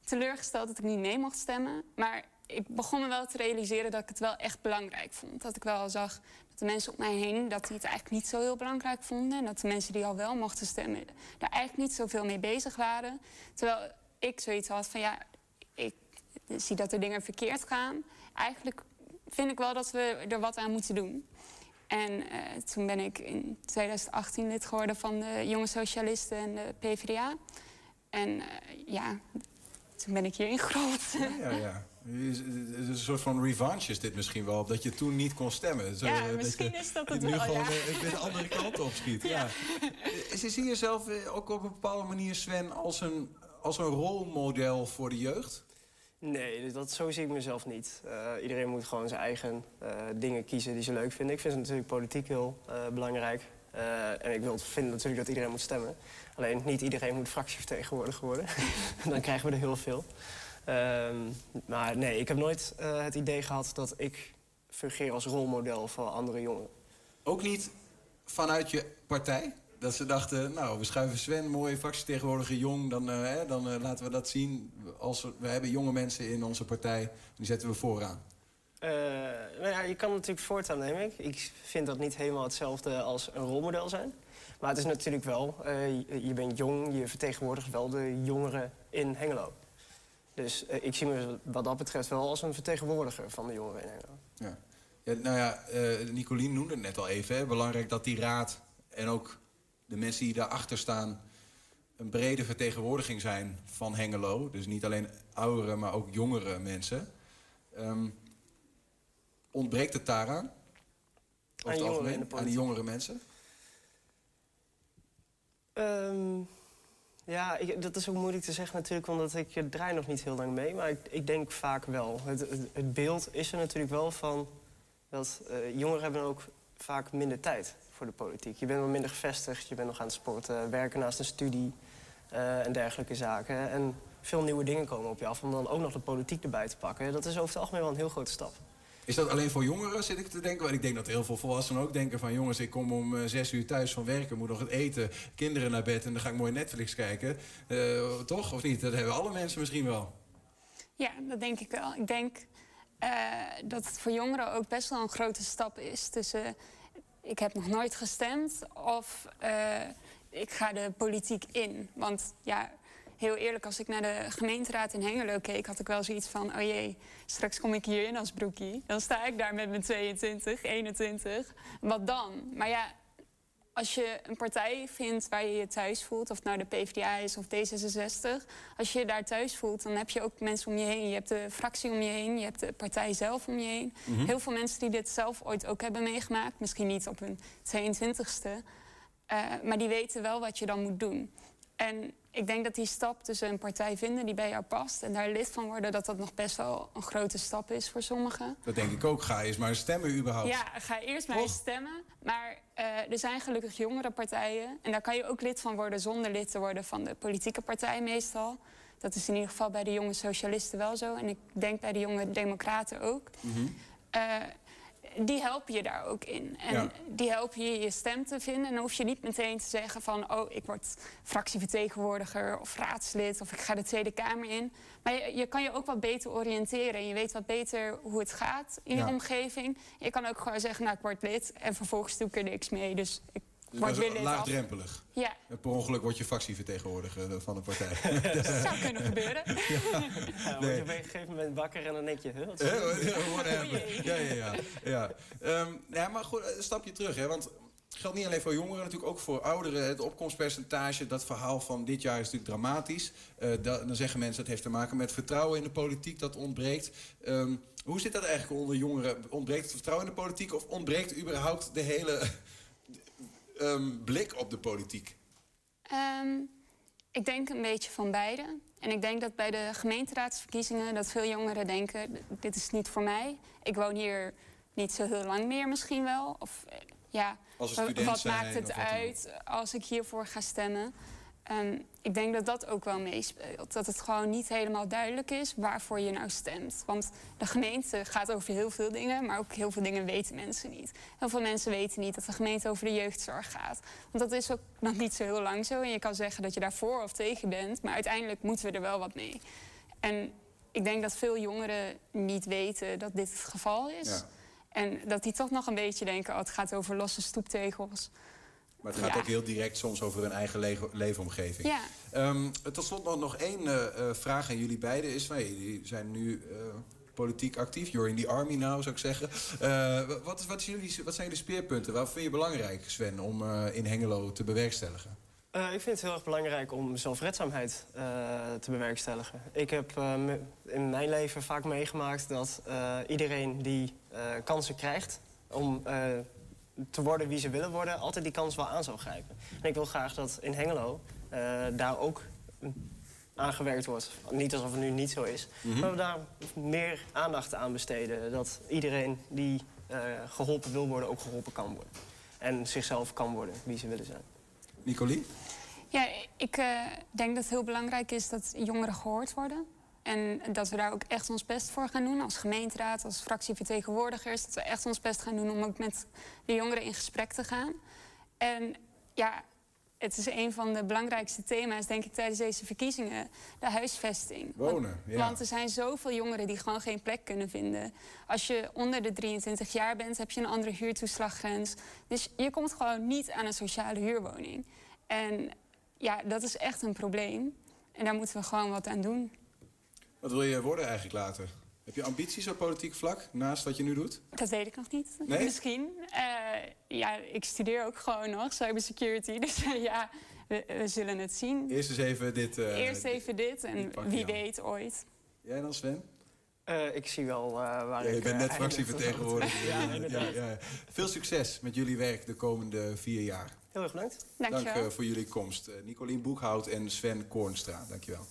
teleurgesteld dat ik niet mee mocht stemmen. Maar ik begon me wel te realiseren dat ik het wel echt belangrijk vond. Dat ik wel zag dat de mensen op mij heen dat die het eigenlijk niet zo heel belangrijk vonden. En dat de mensen die al wel mochten stemmen daar eigenlijk niet zoveel mee bezig waren. Terwijl ik zoiets had van ja, ik zie dat er dingen verkeerd gaan. Eigenlijk vind ik wel dat we er wat aan moeten doen. En uh, toen ben ik in 2018 lid geworden van de Jonge Socialisten en de PvdA. En uh, ja, toen ben ik hierin gerold. Ja, ja, ja. Het is een soort van revanche is dit misschien wel, dat je toen niet kon stemmen. Zo, ja, misschien is dat het nu wel, gewoon ja. de andere kant op schiet. (laughs) Ja. ja. Zie je jezelf ook op een bepaalde manier, Sven, als een, als een rolmodel voor de jeugd? Nee, dat, zo zie ik mezelf niet. Uh, iedereen moet gewoon zijn eigen uh, dingen kiezen die ze leuk vinden. Ik vind natuurlijk politiek heel uh, belangrijk. en ik wil vinden natuurlijk dat iedereen moet stemmen. Alleen niet iedereen moet fractievertegenwoordiger worden. (laughs) Dan krijgen we er heel veel. Um, maar nee, ik heb nooit het idee gehad dat ik fungeer als rolmodel voor andere jongeren. Ook niet vanuit je partij? Dat ze dachten, nou, we schuiven Sven, mooie fractietegenwoordiger, jong. Dan, uh, hè, dan uh, laten we dat zien. Als we, we, hebben jonge mensen in onze partij, die zetten we vooraan. Nou ja, je kan natuurlijk voortaan nemen. Ik. ik vind dat niet helemaal hetzelfde als een rolmodel zijn. Maar het is natuurlijk wel, je, je, bent jong, je vertegenwoordigt wel de jongeren in Hengelo. Dus ik zie me wat dat betreft wel als een vertegenwoordiger van de jongeren in Hengelo. Ja. ja nou ja, Nicolien noemde het net al even. Hè. Belangrijk dat die raad en ook de mensen die daarachter staan een brede vertegenwoordiging zijn van Hengelo. Dus niet alleen oudere, maar ook jongere mensen. Um, ontbreekt het daaraan? Over het algemeen, aan die jongere mensen? Um, ja, ik, dat is ook moeilijk te zeggen natuurlijk, omdat ik draai nog niet heel lang mee. Maar ik, ik denk vaak wel. Het, het, beeld is er natuurlijk wel van dat uh, jongeren hebben ook vaak minder tijd voor de politiek. Je bent wat minder gevestigd, je bent nog aan het sporten, werken naast een studie uh, en dergelijke zaken. En veel nieuwe dingen komen op je af om dan ook nog de politiek erbij te pakken. Dat is over het algemeen wel een heel grote stap. Is dat alleen voor jongeren, zit ik te denken? Want ik denk dat heel veel volwassenen ook denken van... jongens, ik kom om uh, zes uur thuis van werken, moet nog het eten... kinderen naar bed en dan ga ik mooi Netflix kijken. Uh, toch, of niet? Dat hebben alle mensen misschien wel. Ja, dat denk ik wel. Ik denk uh, dat het voor jongeren ook best wel een grote stap is... tussen ik heb nog nooit gestemd of ik ga de politiek in. Want ja, heel eerlijk, als ik naar de gemeenteraad in Hengelo keek... had ik wel zoiets van, oh jee, straks kom ik hier in als broekie. Dan sta ik daar met mijn 22, 21. Wat dan? Maar ja, als je een partij vindt waar je je thuis voelt... of het nou de PvdA is of D66... als je je daar thuis voelt, dan heb je ook mensen om je heen. Je hebt de fractie om je heen, je hebt de partij zelf om je heen. Mm -hmm. Heel veel mensen die dit zelf ooit ook hebben meegemaakt... misschien niet op hun 22e... Uh, maar die weten wel wat je dan moet doen. En ik denk dat die stap tussen een partij vinden die bij jou past... en daar lid van worden, dat dat nog best wel een grote stap is voor sommigen. Dat denk ik ook. Ga eens maar stemmen überhaupt. Ja, ga eerst maar eens stemmen. Maar uh, er zijn gelukkig jongere partijen. En daar kan je ook lid van worden zonder lid te worden van de politieke partij meestal. Dat is in ieder geval bij de jonge socialisten wel zo. En ik denk bij de jonge democraten ook. Mm -hmm. uh, die helpen je daar ook in. En ja. die helpen je je stem te vinden. En dan hoef je niet meteen te zeggen van... oh, ik word fractievertegenwoordiger of raadslid... of ik ga de Tweede Kamer in. Maar je, je kan je ook wat beter oriënteren. En je weet wat beter hoe het gaat in ja. je omgeving. Je kan ook gewoon zeggen, nou, ik word lid... en vervolgens doe ik er niks mee. Dus ik dus weer lid laagdrempelig. Ja. En per ongeluk word je fractievertegenwoordiger van een partij. (laughs) dat zou (laughs) kunnen gebeuren. Ja. Ja, word je op een gegeven moment wakker en dan denk je... Wat (laughs) ja, ja, ja. ja. Um, ja, maar goed, een stapje terug. Hè, want het geldt niet alleen voor jongeren, natuurlijk ook voor ouderen. Het opkomstpercentage, dat verhaal van dit jaar is natuurlijk dramatisch. Uh, da dan zeggen mensen dat heeft te maken met vertrouwen in de politiek, dat ontbreekt. Um, hoe zit dat eigenlijk onder jongeren? Ontbreekt het vertrouwen in de politiek of ontbreekt überhaupt de hele um, blik op de politiek? Ehm, ik denk een beetje van beide. En ik denk dat bij de gemeenteraadsverkiezingen dat veel jongeren denken: dit is niet voor mij. Ik woon hier niet zo heel lang meer misschien wel. Of eh, ja, wat maakt het uit als ik hiervoor ga stemmen? Ehm, ik denk dat dat ook wel meespeelt. Dat het gewoon niet helemaal duidelijk is waarvoor je nou stemt. Want de gemeente gaat over heel veel dingen, maar ook heel veel dingen weten mensen niet. Heel veel mensen weten niet dat de gemeente over de jeugdzorg gaat. Want dat is ook nog niet zo heel lang zo. En je kan zeggen dat je daarvoor of tegen bent, maar uiteindelijk moeten we er wel wat mee. En ik denk dat veel jongeren niet weten dat dit het geval is. Ja. En dat die toch nog een beetje denken: oh, het gaat over losse stoeptegels. Maar het gaat Ja. ook heel direct soms over hun eigen lege- leefomgeving. Ja. Ehm, tot slot nog, nog één eh, eh, vraag aan jullie beiden. Is, van, jullie zijn nu eh, politiek actief. You're in the army now, zou ik zeggen. Eh, wa- wat, is, wat, jullie, wat zijn jullie speerpunten? Wat vind je belangrijk, Sven, om eh, in Hengelo te bewerkstelligen? Eh, ik vind het heel erg belangrijk om zelfredzaamheid eh, te bewerkstelligen. Ik heb eh, in mijn leven vaak meegemaakt dat eh, iedereen die eh, kansen krijgt om eh, te worden wie ze willen worden, altijd die kans wel aan zou grijpen. En ik wil graag dat in Hengelo eh, daar ook aangewerkt wordt. Niet alsof het nu niet zo is, Mhm. maar we daar meer aandacht aan besteden. Dat iedereen die eh, geholpen wil worden, ook geholpen kan worden. En zichzelf kan worden wie ze willen zijn. Nicolie? Ja, ik eh, denk dat het heel belangrijk is dat jongeren gehoord worden. En dat we daar ook echt ons best voor gaan doen als gemeenteraad, als fractievertegenwoordigers. Dat we echt ons best gaan doen om ook met de jongeren in gesprek te gaan. En ja, het is een van de belangrijkste thema's, denk ik, tijdens deze verkiezingen. De huisvesting. Wonen, want, ja. want er zijn zoveel jongeren die gewoon geen plek kunnen vinden. Als je onder de 23 jaar bent, heb je een andere huurtoeslaggrens. Dus je komt gewoon niet aan een sociale huurwoning. En ja, dat is echt een probleem. En daar moeten we gewoon wat aan doen. Wat wil je worden eigenlijk later? Heb je ambities op politiek vlak, naast wat je nu doet? Dat weet ik nog niet. Nee? Misschien. Eh, ja, ik studeer ook gewoon nog cybersecurity. (laughs) Dus eh, ja, we, we zullen het zien. Eerst eens even dit... eh, Eerst even dit en wie weet ooit. Jij dan, Sven? Eh, ik zie wel eh, waar Ja, ik... je bent net fractievertegenwoordiger. (laughs) ja, ja, inderdaad. ja. Veel succes met jullie werk de komende vier jaar. Heel erg bedankt. Dank eh, voor jullie komst. Nicolien Boekhout en Sven Koornstra. Dankjewel.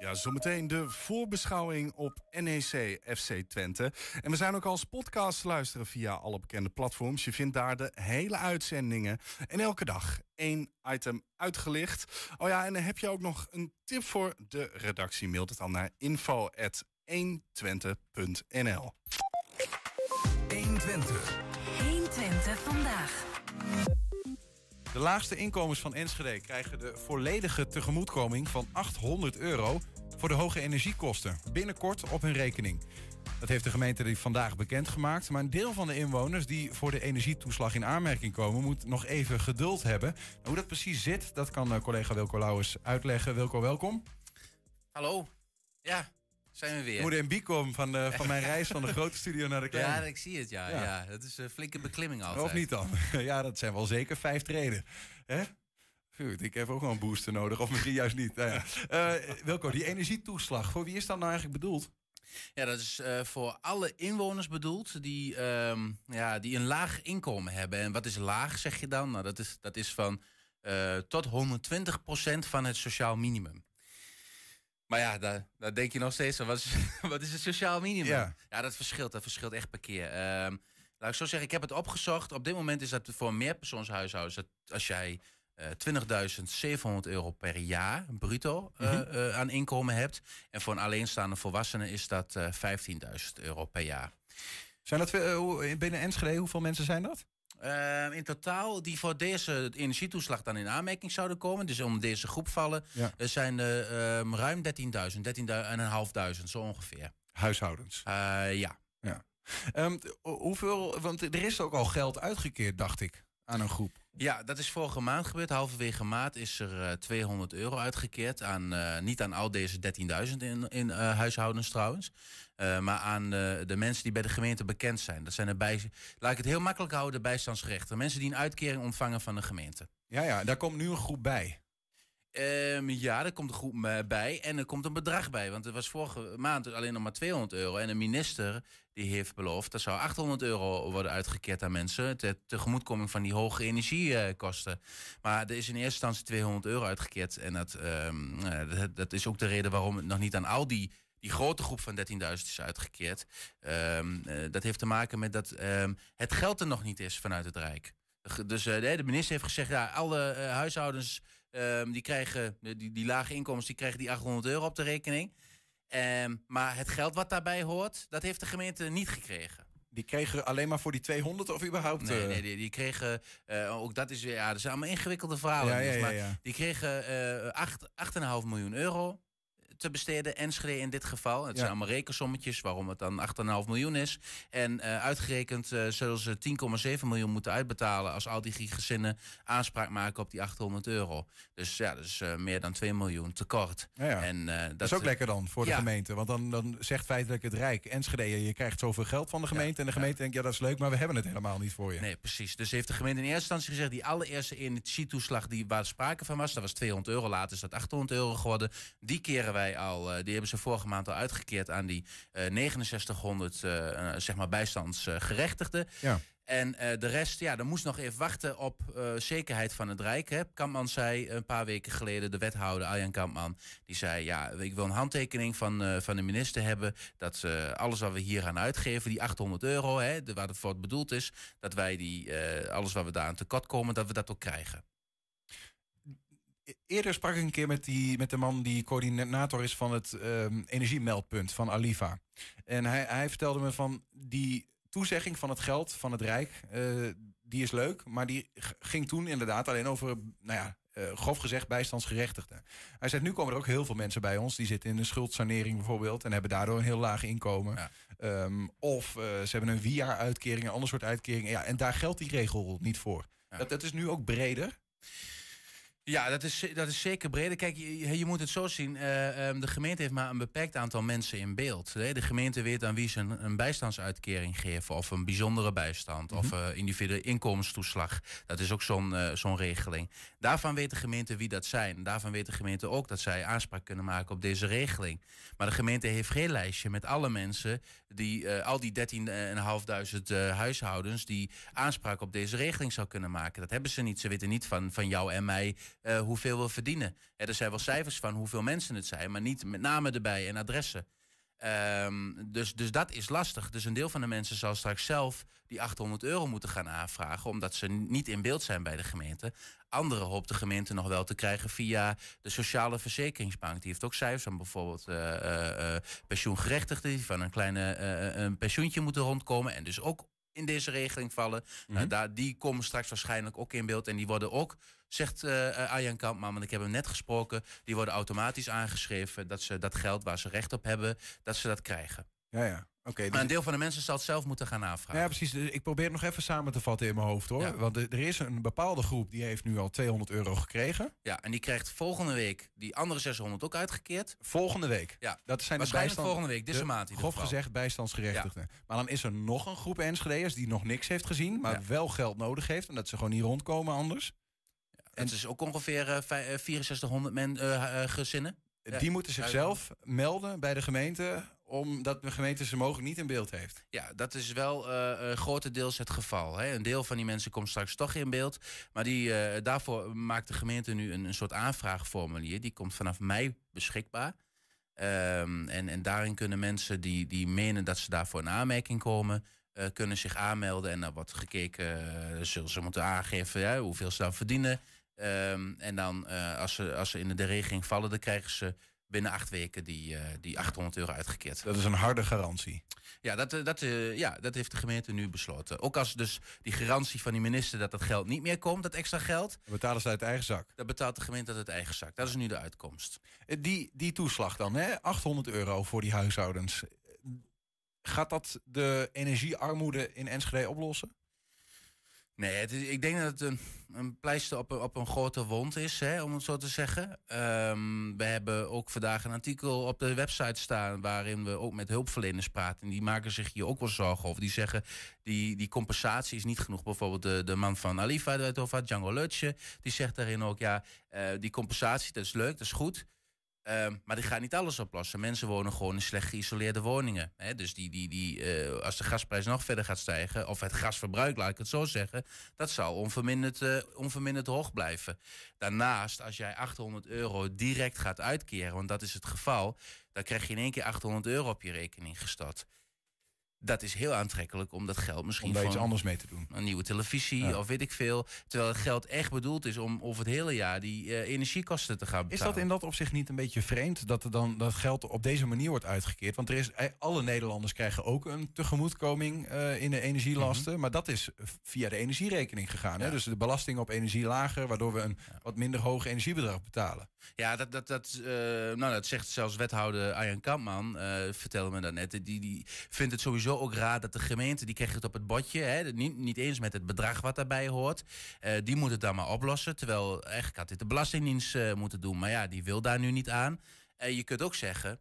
Ja, zometeen de voorbeschouwing op NEC FC Twente. En we zijn ook als podcast te luisteren via alle bekende platforms. Je vindt daar de hele uitzendingen. En elke dag één item uitgelicht. Oh ja, en dan heb je ook nog een tip voor de redactie. Mailt het dan naar info.120.nl 120. 120 vandaag. De laagste inkomens van Enschede krijgen de volledige tegemoetkoming van 800 euro voor de hoge energiekosten. Binnenkort op hun rekening. Dat heeft de gemeente vandaag bekendgemaakt. Maar een deel van de inwoners die voor de energietoeslag in aanmerking komen, moet nog even geduld hebben. Hoe dat precies zit, dat kan eh, collega Wilco Lauwers uitleggen. Wilco, welkom. Hallo. Ja, zijn we weer. Moeder en Biekom van, de, van mijn reis van de grote studio naar de kleine. Ja, ik zie het, ja. Ja. ja. dat is een flinke beklimming altijd. Of niet dan? (laughs) ja, dat zijn wel zeker vijf treden. Hè? Goed, ik heb ook wel een booster nodig, of misschien juist niet. Nou ja. Eh, Wilco, die energietoeslag, voor wie is dat nou eigenlijk bedoeld? Ja, dat is eh, voor alle inwoners bedoeld die, ehm, ja, die een laag inkomen hebben. En wat is laag, zeg je dan? Nou, dat is, dat is van eh, tot 120% van het sociaal minimum. Maar ja, daar, daar denk je nog steeds aan. Wat is, (laughs) wat is het sociaal minimum? Ja. dat verschilt. Dat verschilt echt per keer. Ehm, laat ik zo zeggen, ik heb het opgezocht. Op dit moment is dat voor een meerpersoonshuishouden... dat als jij eh 20.700 euro per jaar bruto eh, Mhm. eh, aan inkomen hebt. En voor een alleenstaande volwassene is dat eh 15.000 euro per jaar. Zijn dat eh, binnen Enschede, hoeveel mensen zijn dat? Eh, in totaal, die voor deze energietoeslag dan in aanmerking zouden komen, dus om deze groep vallen, Ja. er zijn er ehm, ruim 13.000, 13.500 zo ongeveer. Huishoudens? Eh, ja. ja. Ehm, hoeveel, want er is ook al geld uitgekeerd, dacht ik, aan een groep. Ja, dat is vorige maand gebeurd. Halverwege maart is er eh, 200 euro uitgekeerd. Aan, eh, niet aan al deze 13.000 in, in eh, huishoudens trouwens. maar aan de mensen die bij de gemeente bekend zijn. Dat zijn de bij, laat ik het heel makkelijk houden, de bijstandsgerechten. Mensen die een uitkering ontvangen van de gemeente. Ja, ja, daar komt nu een groep bij. Ehm, ja, er komt een groep bij en er komt een bedrag bij. Want er was vorige maand alleen nog maar 200 euro. En de minister die heeft beloofd. Er zou 800 euro worden uitgekeerd aan mensen. Ter tegemoetkoming van die hoge energiekosten. Maar er is in eerste instantie 200 euro uitgekeerd. En dat, ehm, eh, dat, dat is ook de reden waarom het nog niet aan al die die grote groep van 13.000 is uitgekeerd. Ehm, eh, dat heeft te maken met dat ehm, het geld er nog niet is vanuit het Rijk. Dus eh, de, minister heeft gezegd, ja, alle huishoudens die krijgen, die, die lage inkomens, die krijgen die 800 euro op de rekening. Ehm, maar het geld wat daarbij hoort, dat heeft de gemeente niet gekregen. Die kregen alleen maar voor die 200 of überhaupt? Nee, eh, nee die, die kregen, eh, ook dat is weer, ja, dat zijn allemaal ingewikkelde verhalen. Ja, ja, ja, maar. Die kregen eh, acht- 8,5 miljoen euro te besteden. Enschede in dit geval. Het Ja. zijn allemaal rekensommetjes waarom het dan 8,5 miljoen is. En eh, uitgerekend eh, zullen ze 10,7 miljoen moeten uitbetalen... als al die gezinnen aanspraak maken op die 800 euro. Dus ja, dat is eh, meer dan 2 miljoen tekort. Ja, ja. En, eh, dat, is ook lekker dan voor de gemeente. Want dan, dan zegt feitelijk het Rijk, Enschede, je krijgt zoveel geld van de gemeente. en de gemeente denkt, ja dat is leuk, maar we hebben het helemaal niet voor je. Nee, precies. Dus heeft de gemeente in eerste instantie gezegd... die allereerste energietoeslag die, waar sprake van was... dat was 200 euro, later is dat 800 euro geworden. Die keren wij al, eh, die hebben ze vorige maand al uitgekeerd... aan die eh 6900 eh, eh, zeg maar bijstandsgerechtigden. Ja. En de rest, ja, dan moest nog even wachten op zekerheid van het Rijk. Hè. Kampman zei een paar weken geleden, de wethouder Arjan Kampman... die zei, ja, ik wil een handtekening van, van de minister hebben... dat alles wat we hier aan uitgeven, die 800 euro, hè, de, waar het voor bedoeld is... dat wij die, alles wat we daar aan tekort komen, dat we dat ook krijgen. Eerder sprak ik een keer met, die, met de man die coördinator is van het ehm, energiemeldpunt van Aliva. En hij, hij vertelde me van die toezegging van het geld van het Rijk, eh, die is leuk, maar die ging toen inderdaad alleen over, nou ja, eh, grof gezegd bijstandsgerechtigden. Hij zegt, nu komen er ook heel veel mensen bij ons, die zitten in een schuldsanering bijvoorbeeld en hebben daardoor een heel laag inkomen. Ehm, of eh, ze hebben een via-uitkering, een ander soort uitkering. Ja, en daar geldt die regel niet voor. Dat, dat is nu ook breder. Ja, dat is, dat is zeker breder. Kijk, je, je moet het zo zien. eh, ehm, de gemeente heeft maar een beperkt aantal mensen in beeld. De gemeente weet aan wie ze een, een bijstandsuitkering geven. Of een bijzondere bijstand. Of eh, individuele inkomenstoeslag. Dat is ook zo'n eh, zo'n regeling. Daarvan weet de gemeente wie dat zijn. Daarvan weet de gemeente ook dat zij aanspraak kunnen maken op deze regeling. Maar de gemeente heeft geen lijstje met alle mensen... die eh, al die 13.500 eh huishoudens... die aanspraak op deze regeling zou kunnen maken. Dat hebben ze niet. Ze weten niet van, van jou en mij eh, hoeveel we verdienen. Er zijn wel cijfers van hoeveel mensen het zijn... maar niet met namen erbij en adressen. Ehm, dus, dus dat is lastig. Dus een deel van de mensen zal straks zelf die 800 euro moeten gaan aanvragen, omdat ze niet in beeld zijn bij de gemeente. Anderen hoopt de gemeente nog wel te krijgen via de Sociale Verzekeringsbank. Die heeft ook cijfers van bijvoorbeeld eh, eh, eh, pensioengerechtigden die van een kleine een pensioentje moeten rondkomen en dus ook in deze regeling vallen. Nou, daar, die komen straks waarschijnlijk ook in beeld en die worden ook zegt eh, Arjan Kampman, want ik heb hem net gesproken, die worden automatisch aangeschreven dat ze dat geld waar ze recht op hebben, dat ze dat krijgen. Ja, ja. Oké. Maar een deel van de mensen zal het zelf moeten gaan aanvragen. Ja, precies. Dus Ik probeer het nog even samen te vatten in mijn hoofd hoor. Want er is een bepaalde groep die heeft nu al 200 euro gekregen. Ja, en die krijgt volgende week die andere 600 ook uitgekeerd. Volgende week. Ja, Dat zijn de waarschijnlijk bijstand, volgende week, deze de maand Grof gezegd bijstandsgerechtigden. Maar dan is er nog een groep Enschede'ers die nog niks heeft gezien, maar Ja. wel geld nodig heeft. En dat ze gewoon niet rondkomen anders. En het is ook ongeveer eh, vij- eh, 6400 men, eh, eh, gezinnen. Die moeten zichzelf melden bij de gemeente, omdat de gemeente ze mogelijk niet in beeld heeft. Ja, dat is wel eh, grotendeels het geval. Hè. Een deel van die mensen komt straks toch in beeld. Maar die, eh, daarvoor maakt de gemeente nu een, een soort aanvraagformulier. Die komt vanaf mei beschikbaar. Ehm, en, en daarin kunnen mensen die, die menen dat ze daarvoor in aanmerking komen... kunnen zich aanmelden en dan wordt gekeken... zullen ze moeten aangeven hoeveel ze dan verdienen. Ehm, en dan, als, ze, als ze in de regeling vallen... dan krijgen ze binnen acht weken die, eh, die 800 euro uitgekeerd. Dat is een harde garantie. Ja dat, eh, dat, eh, ja, dat heeft de gemeente nu besloten. Ook als dus die garantie van die minister dat dat geld niet meer komt, dat extra geld. Dan betalen ze uit eigen zak. Dat betaalt de gemeente uit eigen zak. Dat is nu de uitkomst. Die, die toeslag dan, hè? 800 euro voor die huishoudens. Gaat dat de energiearmoede in Enschede oplossen? Nee, ik denk dat het een, een pleister op een, op een grote wond is, hè, om het zo te zeggen. Ehm, we hebben ook vandaag een artikel op de website staan... waarin we ook met hulpverleners praten. En die maken zich hier ook wel zorgen over. Die zeggen, die, die compensatie is niet genoeg. Bijvoorbeeld de, de man van Alifa, het over Django Lutje... die zegt daarin ook, ja, eh, die compensatie, dat is leuk, dat is goed... Ehm, maar die gaat niet alles oplossen. Mensen wonen gewoon in slecht geïsoleerde woningen. Dus die, die, die, eh, als de gasprijs nog verder gaat stijgen, of het gasverbruik, laat ik het zo zeggen, dat zal onverminderd, eh, onverminderd hoog blijven. Daarnaast, als jij 800 euro direct gaat uitkeren, want dat is het geval, dan krijg je in één keer 800 euro op je rekening gestort dat is heel aantrekkelijk om dat geld misschien Om daar iets anders mee te doen. een nieuwe televisie Ja. of weet ik veel. Terwijl het geld echt bedoeld is om over het hele jaar die eh, energiekosten te gaan Is betalen. dat in dat opzicht niet een beetje vreemd dat er dan dat geld op deze manier wordt uitgekeerd? Want er is, eh, alle Nederlanders krijgen ook een tegemoetkoming eh, in de energielasten, Mhm. maar dat is via de energierekening gegaan. Hè? Dus de belasting op energie lager, waardoor we een wat minder hoog energiebedrag betalen. Ja, dat, dat, dat, eh, nou, dat zegt zelfs wethouder Arjan Kampman, eh vertelde me dat net. Die, die vindt het sowieso ook raar dat de gemeente, die krijgt het op het bordje. Hè, niet, niet eens met het bedrag wat daarbij hoort. Eh, die moet het dan maar oplossen. Terwijl eigenlijk had dit de Belastingdienst moeten doen. Maar ja, die wil daar nu niet aan. En je kunt ook zeggen,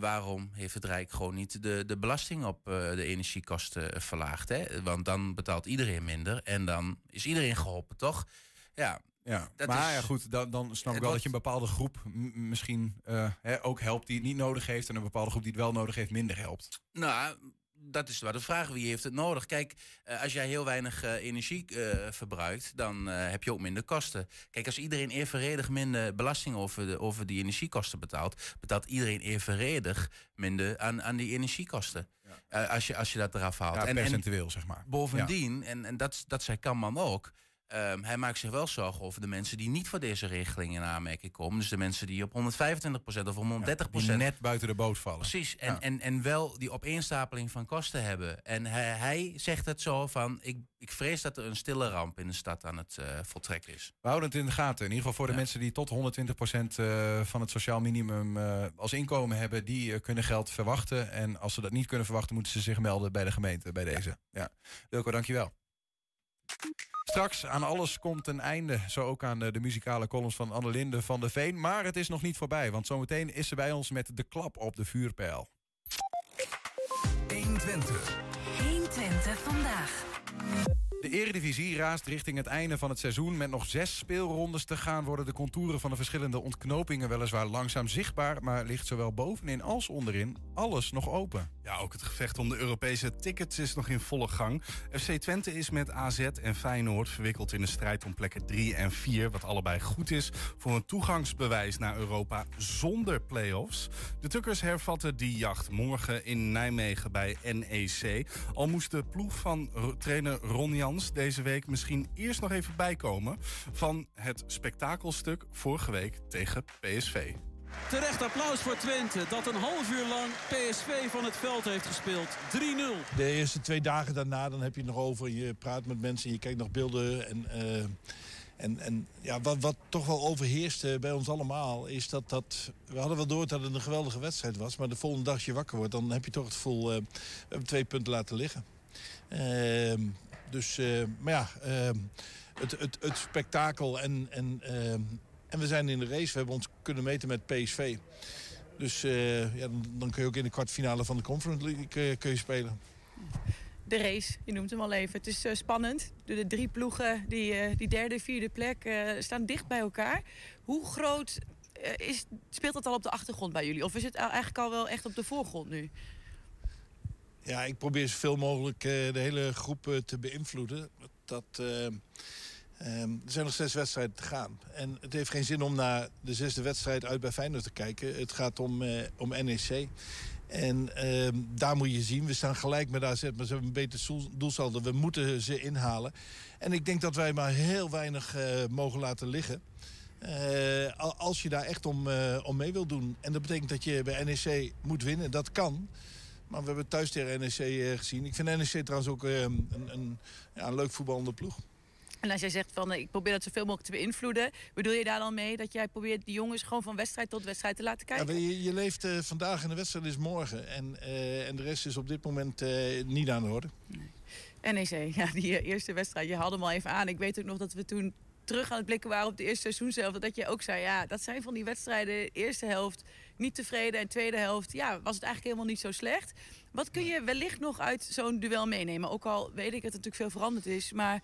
waarom heeft het Rijk gewoon niet de, de belasting op de energiekosten verlaagd? Hè? Want dan betaalt iedereen minder en dan is iedereen geholpen, toch? Ja, Ja, dat maar is- ja, goed, dan, dan snap ik wel dat je een bepaalde groep misschien eh, hè, ook helpt die het niet nodig heeft en een bepaalde groep die het wel nodig heeft minder helpt. Nou, dat is maar de vraag. Wie heeft het nodig? Kijk, eh, als jij heel weinig eh, energie verbruikt, dan heb je ook minder kosten. Kijk, als iedereen evenredig minder belasting over, de, over die energiekosten betaalt, betaalt iedereen evenredig minder aan, aan die energiekosten. Als, je, als je dat eraf haalt. Ja, percentueel, zeg maar. Bovendien, en, en dat, dat zei Kamman ook. Ehm, hij maakt zich wel zorgen over de mensen die niet voor deze regeling in aanmerking komen. Dus de mensen die op 125% of 130%. Die net buiten de boot vallen. Precies, en, Ja. en, en wel die opeenstapeling van kosten hebben. En hij, hij zegt het zo van, ik, ik vrees dat er een stille ramp in de stad aan het eh, voltrekken is. We houden het in de gaten. In ieder geval voor de mensen die tot 120% eh, van het sociaal minimum eh, als inkomen hebben, die kunnen geld verwachten. En als ze dat niet kunnen verwachten, moeten ze zich melden bij de gemeente, bij deze. Ja. Wilco, dankjewel. Straks aan alles komt een einde. Zo ook aan de, de muzikale columns van Annelinde van der Veen. Maar het is nog niet voorbij, want zometeen is ze bij ons met de klap op de vuurpijl. 120. 120 vandaag. De Eredivisie raast richting het einde van het seizoen. Met nog zes speelrondes te gaan worden de contouren van de verschillende ontknopingen weliswaar langzaam zichtbaar. Maar ligt zowel bovenin als onderin alles nog open. Ja, ook het gevecht om de Europese tickets is nog in volle gang. FC Twente is met AZ en Feyenoord verwikkeld in de strijd om plekken 3 en 4... wat allebei goed is voor een toegangsbewijs naar Europa zonder play-offs. De Tukkers hervatten die jacht morgen in Nijmegen bij NEC. Al moest de ploeg van trainer Ron Jans deze week misschien eerst nog even bijkomen... van het spektakelstuk vorige week tegen PSV. Terecht applaus voor Twente, dat een half uur lang PSV van het veld heeft gespeeld. 3-0. De eerste twee dagen daarna, dan heb je het nog over. Je praat met mensen, je kijkt nog beelden. En, eh, en, en ja, wat, wat toch wel overheerste bij ons allemaal... is dat, dat... We hadden wel door dat het een geweldige wedstrijd was... maar de volgende dag als je wakker wordt... dan heb je toch het gevoel... eh, we hebben twee punten laten liggen. Ehm, dus, eh, maar ja... ehm, het, het, het spektakel en... en ehm, en we zijn in de race. We hebben ons kunnen meten met PSV. Dus eh, ja, dan, dan kun je ook in de kwartfinale van de Conference League eh, kun je spelen. De race, je noemt hem al even. Het is eh, spannend. De, de drie ploegen, die, die derde, vierde plek, staan dicht bij elkaar. Hoe groot is, speelt dat al op de achtergrond bij jullie? Of is het eigenlijk al wel echt op de voorgrond nu? Ja, ik probeer zoveel mogelijk de hele groep te beïnvloeden. Dat, eh, ehm, er zijn nog zes wedstrijden te gaan. En het heeft geen zin om naar de zesde wedstrijd uit bij Feyenoord te kijken. Het gaat om, eh, om NEC. En ehm, daar moet je zien, we staan gelijk met AZ, maar ze hebben een beter doel- doelsaldo. We moeten ze inhalen. En ik denk dat wij maar heel weinig eh, mogen laten liggen. Eh, al- als je daar echt om, om mee wil doen. En dat betekent dat je bij NEC moet winnen. Dat kan. Maar we hebben thuis tegen NEC gezien. Ik vind NEC trouwens ook eh, een, een, ja, een leuk voetballende ploeg. En als jij zegt van eh, ik probeer dat zoveel mogelijk te beïnvloeden, bedoel je daar dan mee dat jij probeert die jongens gewoon van wedstrijd tot wedstrijd te laten Ja, kijken? maar je, je leeft eh, vandaag en de wedstrijd is morgen. En, eh, en de rest is op dit moment niet aan de orde. NEC, (laughs) ja, die eerste wedstrijd, je haalde hem al even aan. Ik weet ook nog dat we toen terug aan het blikken waren op de eerste seizoen zelf. Dat je ook zei, ja, dat zijn van die wedstrijden, eerste helft niet tevreden en tweede helft, ja, was het eigenlijk helemaal niet zo slecht. Wat kun je wellicht nog uit zo'n duel meenemen? Ook al weet ik dat er natuurlijk veel veranderd is, maar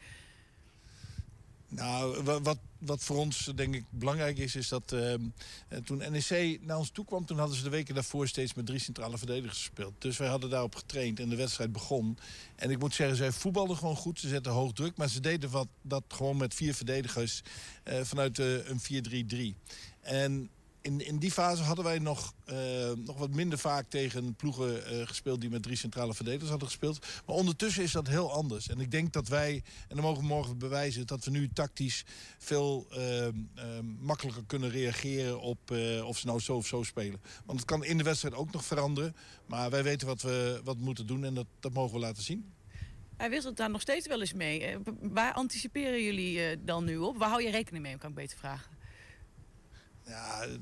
Nou, wa- wat, wat voor ons denk ik belangrijk is, is dat ehm, eh, toen NEC naar ons toe kwam, toen hadden ze de weken daarvoor steeds met drie centrale verdedigers gespeeld. Dus wij hadden daarop getraind en de wedstrijd begon. En ik moet zeggen, zij voetbalden gewoon goed. Ze zetten hoog druk, maar ze deden wat, dat gewoon met vier verdedigers eh, vanuit eh, een 4-3-3. En in, in die fase hadden wij nog, eh, nog wat minder vaak tegen ploegen eh, gespeeld die met drie centrale verdedigers hadden gespeeld. Maar ondertussen is dat heel anders. En ik denk dat wij, en dan mogen we morgen bewijzen, dat we nu tactisch veel eh, eh, makkelijker kunnen reageren op eh, of ze nou zo of zo spelen. Want het kan in de wedstrijd ook nog veranderen. Maar wij weten wat we, wat moeten doen en dat, dat mogen we laten zien. Hij wisselt daar nog steeds wel eens mee. Waar anticiperen jullie dan nu op? Waar hou je rekening mee, kan ik beter vragen? Ja, (laughs)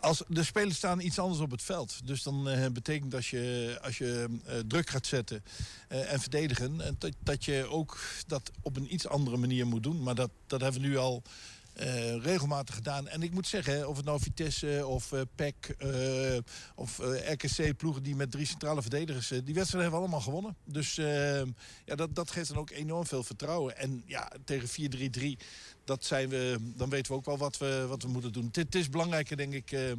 als, de spelers staan iets anders op het veld. Dus dan eh, betekent als je, als je eh, druk gaat zetten eh, en verdedigen... en dat, dat je ook dat op een iets andere manier moet doen. Maar dat, dat hebben we nu al eh, regelmatig gedaan. En ik moet zeggen, of het nou Vitesse of eh PEC eh, of RKC... ploegen die met drie centrale verdedigers... die wedstrijd hebben we allemaal gewonnen. Dus eh, ja, dat, dat geeft dan ook enorm veel vertrouwen. En ja, tegen 4-3-3 dat zijn we, dan weten we ook wel wat we, wat we moeten doen. Het, is belangrijker, denk ik. ze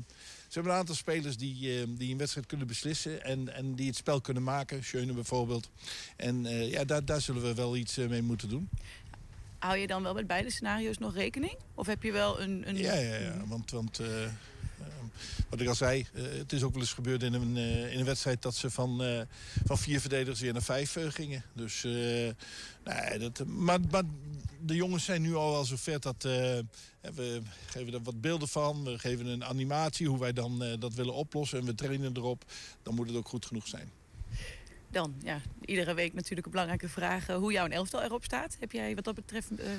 hebben een aantal spelers die, die een wedstrijd kunnen beslissen... en, en die het spel kunnen maken. Schöne bijvoorbeeld. En ja, daar, daar zullen we wel iets mee moeten doen. Hou je dan wel met beide scenario's nog rekening? Of heb je wel een... een... Ja, ja, ja. Want, want eh, eh, wat ik al zei, eh, het is ook wel eens gebeurd in een, in een wedstrijd... dat ze van, van vier verdedigers weer naar vijf gingen. Dus, nee, dat, maar, maar de jongens zijn nu al wel zover dat... we geven er wat beelden van, we geven een animatie... hoe wij dan dat willen oplossen en we trainen erop. Dan moet het ook goed genoeg zijn. Dan, ja, iedere week natuurlijk een belangrijke vraag... eh, hoe jouw elftal erop staat. Heb jij wat dat betreft eh,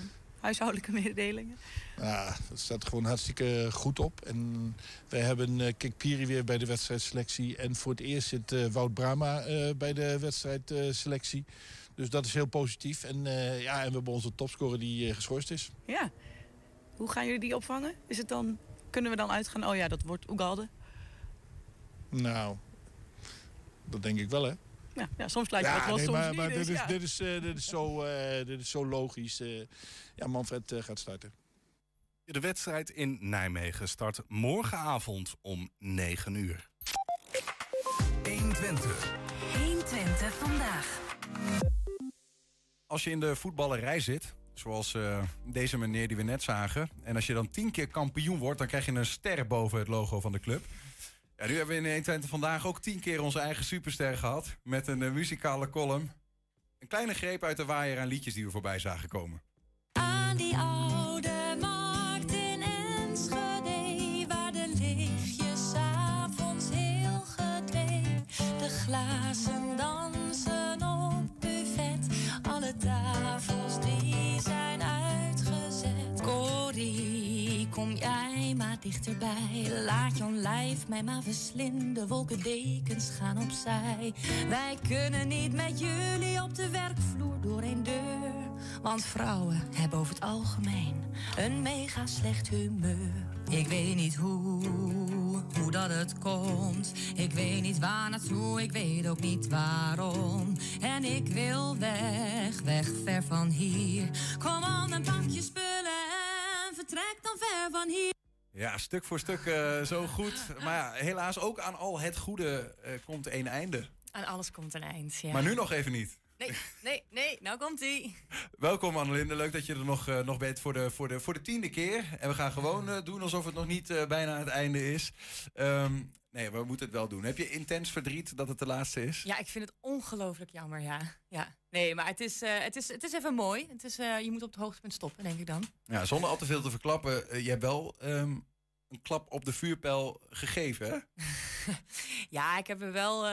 huishoudelijke (laughs) mededelingen? Ja, dat staat gewoon hartstikke goed op. En wij hebben eh Kik Piri weer bij de wedstrijdselectie. En voor het eerst zit eh, Wout Brama eh, bij de wedstrijdselectie. Dus dat is heel positief. En, eh, ja, en we hebben onze topscorer die eh, geschorst is. Ja. Hoe gaan jullie die opvangen? Is het dan, kunnen we dan uitgaan, oh ja, dat wordt Ugalde? Nou, dat denk ik wel, hè? Ja, ja soms lijkt het Ja, wel, nee, soms maar, niet. maar dus dit, is, ja. dit, is, eh, dit, is zo, eh, dit is zo logisch. eh. ja, Manfred gaat starten. De wedstrijd in Nijmegen start morgenavond om 9 uur. 120. 120 vandaag. Als je in de voetballerij zit, zoals eh, deze meneer die we net zagen... en als je dan tien keer kampioen wordt... dan krijg je een ster boven het logo van de club. Ja, nu hebben we in 120 vandaag ook tien keer onze eigen superster gehad... met een eh, muzikale column. Een kleine greep uit de waaier aan liedjes die we voorbij zagen komen. Aan die oude markt in Enschede, waar de lichtjes avonds heel gedwee. De glazen dansen jij maar dichterbij, laat je lijf mij maar verslinden. Wolkendekens gaan opzij, wij kunnen niet met jullie op de werkvloer door een deur. Want vrouwen hebben over het algemeen een mega slecht humeur. Ik weet niet hoe, hoe dat het komt. Ik weet niet waar naartoe, ik weet ook niet waarom. En ik wil weg, weg ver van hier. Kom on en pak je spullen en vertrek dan ver van hier. Ja, stuk voor stuk eh, zo goed. (laughs) Maar ja, helaas ook aan al het goede eh, komt een einde. Aan alles komt een eind, ja. Maar nu nog even niet. Nee, nee, nee, nou komt ie. Welkom Annelinde, leuk dat je er nog, eh, nog bent voor de, voor, de, voor de tiende keer. En we gaan gewoon doen alsof het nog niet bijna het einde is. Ehm, nee, we moeten het wel doen. Heb je intens verdriet dat het de laatste is? Ja, ik vind het ongelooflijk jammer, ja. ja. Nee, maar het is, eh, het, is, het is even mooi. Het is, eh, je moet op het hoogtepunt stoppen, denk ik dan. Ja, zonder al te veel te verklappen. eh, je hebt wel ehm, een klap op de vuurpijl gegeven, hè? (laughs) Ja, ik heb er wel...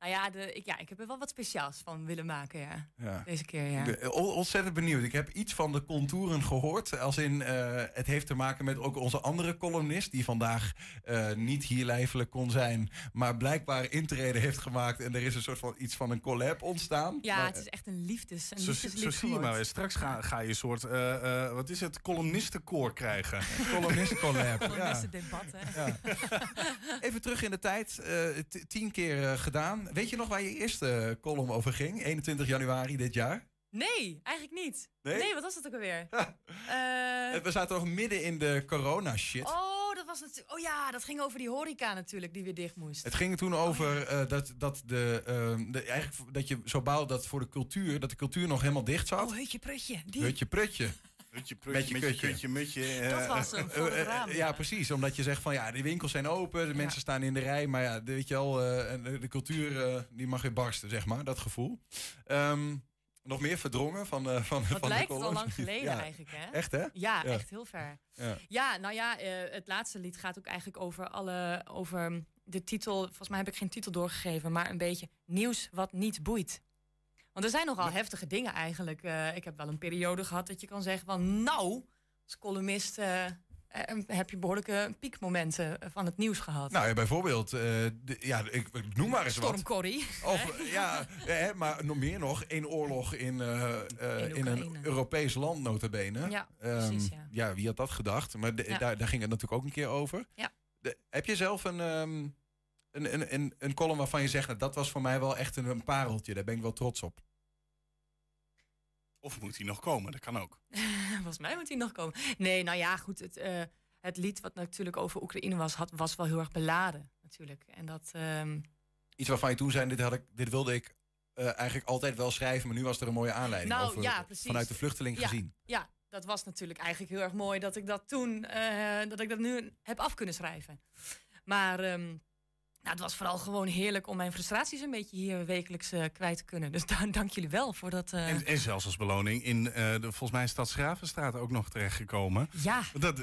nou ja, de, ik, ja, ik heb er wel wat speciaals van willen maken, ja. Ja. Deze keer, ja. Ontzettend benieuwd. Ik heb iets van de contouren gehoord. Als in, eh, het heeft te maken met ook onze andere columnist... die vandaag eh, niet hier lijfelijk kon zijn... maar blijkbaar intrede heeft gemaakt... en er is een soort van iets van een collab ontstaan. Ja, Maar, het is echt een liefdes, een Zo, zo zie je maar weer. Straks ga, ga je een soort, eh, eh, wat is het, columnistenkoor krijgen. (laughs) Columnistencollab. Columnistendebat, hè. Ja. (laughs) (laughs) Even terug in de tijd. eh, tien keer eh, gedaan. Weet je nog waar je eerste column over ging? 21 januari dit jaar? Nee, eigenlijk niet. Nee? wat was dat ook alweer? (laughs) Eh, We zaten nog midden in de corona-shit. oh, dat was natuurlijk. Oh ja, dat ging over die horeca natuurlijk, die weer dicht moest. Het ging toen over eh, dat, dat, de, ehm, de, eigenlijk dat je zo bouwde dat voor de cultuur, dat de cultuur nog helemaal dicht zat. Oh, heutje prutje. Die. Hutje prutje. Hutje, Met je mutje, kutje. kutje, mutje. Dat eh, was hem, voor het raam. ja, precies. Omdat je zegt van ja, de winkels zijn open, de mensen staan in de rij. Maar ja, de, weet je wel, eh, en de, de cultuur eh, die mag weer barsten, zeg maar. Dat gevoel. Ehm, nog meer verdrongen van, eh van, Dat van lijkt de al lang geleden Ja. eigenlijk, hè? Echt, hè? Ja, echt heel ver. Ja. Ja, nou ja, het laatste lied gaat ook eigenlijk over alle. over de titel. Volgens mij heb ik geen titel doorgegeven, maar een beetje nieuws wat niet boeit. Want er zijn nogal heftige dingen eigenlijk. Eh, ik heb wel een periode gehad dat je kan zeggen van. Nou, als columnist eh, eh, heb je behoorlijke piekmomenten van het nieuws gehad. Nou ja, bijvoorbeeld, de- ja, ik, ik noem maar eens wat. Storm Corrie. Of ja, hè, maar nog meer nog, één oorlog in, in een Europees land notabene. Ja, Ehm, precies, ja. wie had dat gedacht? Maar de- Ja. daar, daar ging het natuurlijk ook een keer over. Ja. De- heb je zelf een, ehm, een, een, een, een column waarvan je zegt, nou, dat was voor mij wel echt een, een pareltje, daar ben ik wel trots op. Of moet hij nog komen? Dat kan ook. (laughs) Volgens mij moet hij nog komen. Nee, nou ja, goed. Het, eh, het lied wat natuurlijk over Oekraïne was, had, was wel heel erg beladen. Natuurlijk. En dat. ehm, Iets waarvan je toen zei, dit, had ik, dit wilde ik eh, eigenlijk altijd wel schrijven, maar nu was er een mooie aanleiding Nou, over, ja, precies. vanuit de vluchteling ja, gezien. Ja, dat was natuurlijk eigenlijk heel erg mooi dat ik dat toen, eh, dat ik dat nu heb af kunnen schrijven. Maar ehm, nou, het was vooral gewoon heerlijk om mijn frustraties een beetje hier wekelijks eh, kwijt te kunnen. Dus (laughs) da- dank jullie wel voor dat. eh, En, en zelfs als beloning in eh, de, volgens mij Stad Schravenstraat ook nog terechtgekomen. Ja. Dat,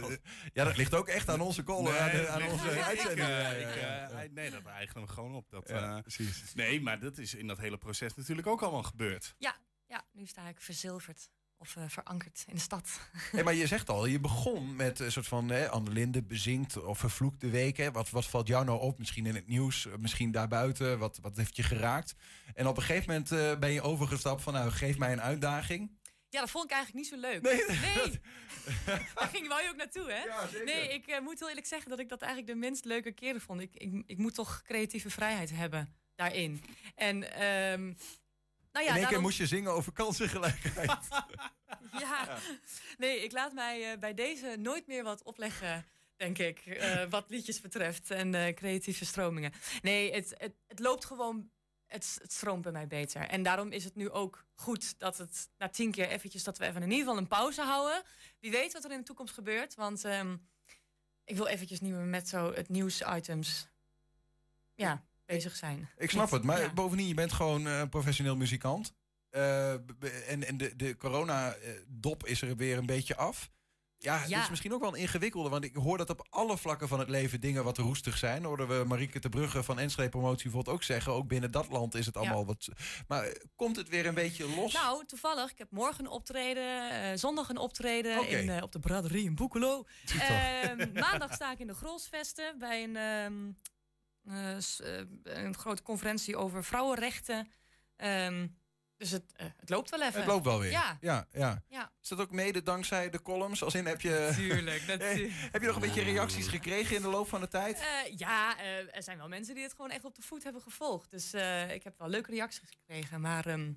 Ja, dat ligt ook echt aan onze aan, de- aan nee, onze nee, uitzending. ik, eh, Ja, ik, eh, nee, dat eigenen we gewoon op. Dat, Ja, precies. Nee, maar dat is in dat hele proces natuurlijk ook allemaal gebeurd. ja, ja, nu sta ik verzilverd of eh, verankerd in de stad. (laughs) Hey, maar je zegt al, je begon met een soort van hè, Annelinde bezinkt of vervloekte week. Hè. Wat, wat valt jou nou op? Misschien in het nieuws, eh, misschien daarbuiten. Wat, wat heeft je geraakt? En op een gegeven moment eh, ben je overgestapt van, nou, geef mij een uitdaging. Ja, dat vond ik eigenlijk niet zo leuk. Nee, nee. (laughs) (laughs) Daar ging wou je ook naartoe, hè? Ja, zeker. Nee, ik moet heel eerlijk zeggen dat ik dat eigenlijk de minst leuke keren vond. Ik, ik, ik moet toch creatieve vrijheid hebben daarin. En, ehm nou ja, in één keer moest je zingen over kansengelijkheid. (laughs) ja. Nee, ik laat mij eh, bij deze nooit meer wat opleggen, denk ik. eh, (laughs) wat liedjes betreft en eh, creatieve stromingen. Nee, het, het, het loopt gewoon. Het, het stroomt bij mij beter. En daarom is het nu ook goed dat het na tien keer eventjes... dat we even in ieder geval een pauze houden. Wie weet wat er in de toekomst gebeurt. Want ehm, ik wil eventjes niet meer met zo het nieuwsitems ja, bezig zijn. Ik snap het, maar ja. bovendien, je bent gewoon eh, een professioneel muzikant. Eh, en en de, de corona-dop is er weer een beetje af. Ja, het Ja. is misschien ook wel een ingewikkelde, want ik hoor dat op alle vlakken van het leven dingen wat roestig zijn. Hoorden we Marieke de Brugge van Enschede Promotie bijvoorbeeld ook zeggen. Ook binnen dat land is het allemaal Ja. wat... Maar eh, komt het weer een beetje los? Nou, toevallig. Ik heb morgen een optreden, eh, zondag een optreden in, eh, op de braderie in Boekelo. Ehm, maandag sta ik in de Grolsvesten bij een, ehm, eh, eh, een grote conferentie over vrouwenrechten. Ehm, dus het, eh, het loopt wel even. Het loopt wel weer. Ja. Ja, ja. Ja. Is dat ook mede dankzij de columns? Als in heb je... Tuurlijk, (laughs) Eh, natuurlijk. heb je nog een beetje reacties gekregen in de loop van de tijd? Eh, ja, eh, er zijn wel mensen die het gewoon echt op de voet hebben gevolgd. Dus eh, ik heb wel leuke reacties gekregen. Maar ehm,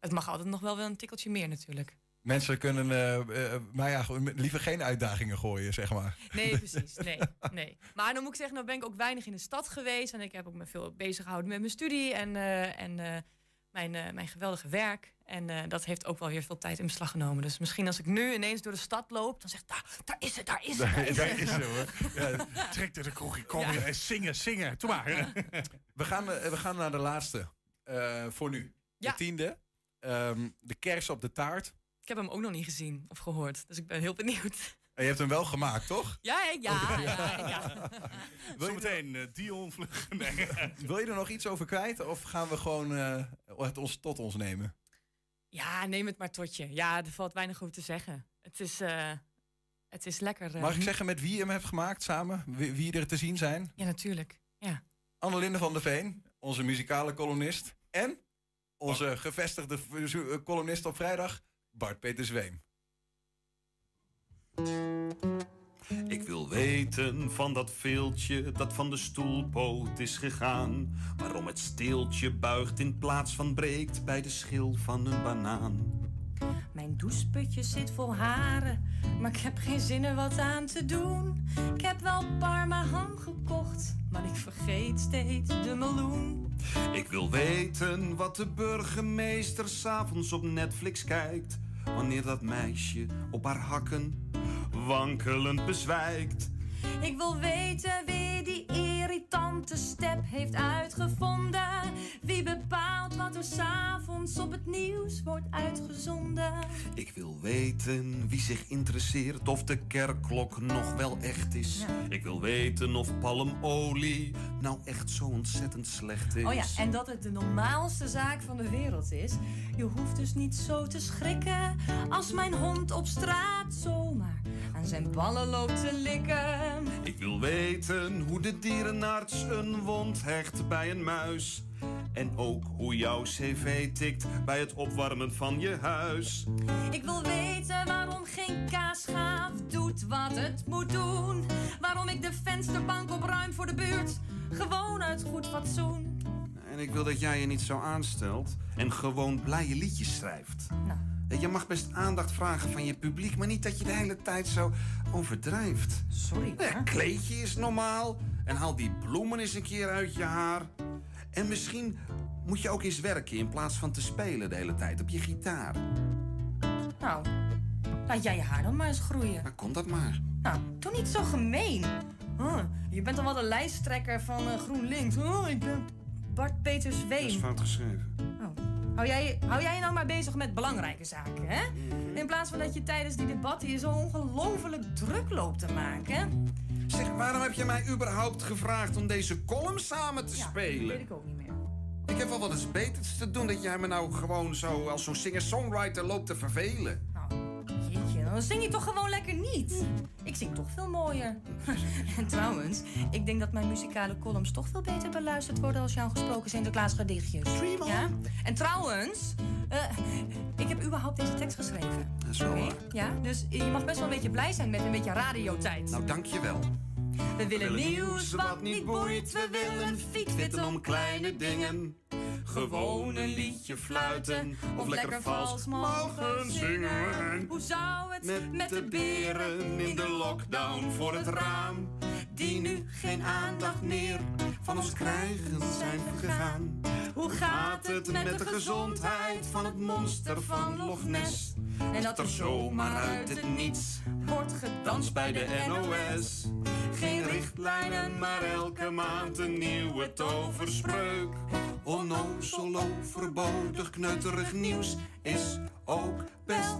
het mag altijd nog wel wel een tikkeltje meer natuurlijk. Mensen kunnen eh, eh, maar ja, liever geen uitdagingen gooien, zeg maar. Nee, (laughs) precies. Nee, nee. Maar dan moet ik zeggen, nou ben ik ook weinig in de stad geweest. En ik heb ook me veel bezig gehouden met mijn studie en, eh, en mijn, mijn geweldige werk. En dat heeft ook wel weer veel tijd in beslag genomen. Dus misschien als ik nu ineens door de stad loop, dan zeg ik, daar, daar is het, daar is het. Daar is Daar het. is ze hoor. (laughs) Ja, trek er de kroegje, kom Ja. en zingen, zingen. Doe maar. (laughs) We gaan, we gaan naar de laatste voor nu. De tiende. Ehm, de kers op de taart. Ik heb hem ook nog niet gezien of gehoord. Dus ik ben heel benieuwd. En je hebt hem wel gemaakt, toch? Ja, ik- ja, Oké. ja, ja. (laughs) Zometeen eh, Dion vluggen. (laughs) Nee. (laughs) Wil je er nog iets over kwijt? Of gaan we gewoon eh, het ons tot ons nemen? Ja, neem het maar tot je. Ja, er valt weinig over te zeggen. Het is, eh, het is lekker. Mag ik zeggen met wie je hem hebt gemaakt samen? Wie, wie er te zien zijn? Ja, natuurlijk. Ja. Annelinde van der Veen, onze muzikale columnist. En onze gevestigde columnist op vrijdag, Bart Peter Zweem. Ik wil weten van dat veeltje dat van de stoelpoot is gegaan. Waarom het steeltje buigt in plaats van breekt bij de schil van een banaan. Mijn doucheputje zit vol haren, maar ik heb geen zin er wat aan te doen. Ik heb wel Parma ham gekocht, maar ik vergeet steeds de meloen. Ik wil weten wat de burgemeester s'avonds op Netflix kijkt. Wanneer dat meisje op haar hakken wankelend bezwijkt. Ik wil weten wie irritante step heeft uitgevonden. Wie bepaalt wat er s'avonds op het nieuws wordt uitgezonden. Ik wil weten wie zich interesseert of de kerkklok nog wel echt is. Ik wil weten of palmolie nou echt zo ontzettend slecht is. Oh ja, en dat het de normaalste zaak van de wereld is. Je hoeft dus niet zo te schrikken als mijn hond op straat zomaar aan zijn ballen loopt te likken. Ik wil weten hoe de dierenarts een wond hecht bij een muis. En ook hoe jouw cv tikt bij het opwarmen van je huis. Ik wil weten waarom geen kaasschaaf doet wat het moet doen. Waarom ik de vensterbank opruim voor de buurt. Gewoon uit goed fatsoen. En ik wil dat jij je niet zo aanstelt en gewoon blije liedjes schrijft. Nou. Je mag best aandacht vragen van je publiek, maar niet dat je de hele tijd zo overdrijft. Sorry. Ja, kleedje is normaal. En haal die bloemen eens een keer uit je haar. En misschien moet je ook eens werken in plaats van te spelen de hele tijd op je gitaar. Nou, laat jij je haar dan maar eens groeien. Maar kon dat maar. Nou, doe niet zo gemeen. Huh, je bent dan wel de lijsttrekker van eh, GroenLinks. Oh, ik ben Bart Peters Dat is Ween. fout geschreven. Hou jij, hou jij je nou maar bezig met belangrijke zaken, hè? In plaats van dat je tijdens die debatten je zo ongelooflijk druk loopt te maken. Zeg, waarom heb je mij überhaupt gevraagd om deze column samen te Ja, spelen? weet ik ook niet meer. Ik heb wel wat eens beters te doen dat jij me nou gewoon zo als zo'n singer-songwriter loopt te vervelen. Dan zing je toch gewoon lekker niet. Ik zing toch veel mooier. (laughs) en trouwens, ik denk dat mijn muzikale columns toch veel beter beluisterd worden als jouw gesproken Sinterklaas gedichtjes. Ja? En trouwens, eh, ik heb überhaupt deze tekst geschreven. Dat is wel Oké? waar. Ja, dus je mag best wel een beetje blij zijn met een beetje radiotijd. Nou, dank je wel. We willen nieuws wat niet boeit, we willen fietswitten om kleine dingen. Gewoon een liedje fluiten of lekker vals mogen zingen. Hoe zou het Met, met de beren in de lockdown voor het raam. Die nu geen aandacht meer van ons krijgen zijn gegaan. Hoe gaat het met de gezondheid van het monster van Loch Ness? En dat er zomaar uit het niets wordt gedanst bij de NOS. Geen richtlijnen, maar elke maand een nieuwe toverspreuk. Onnozel, overbodig, kneuterig nieuws is ook best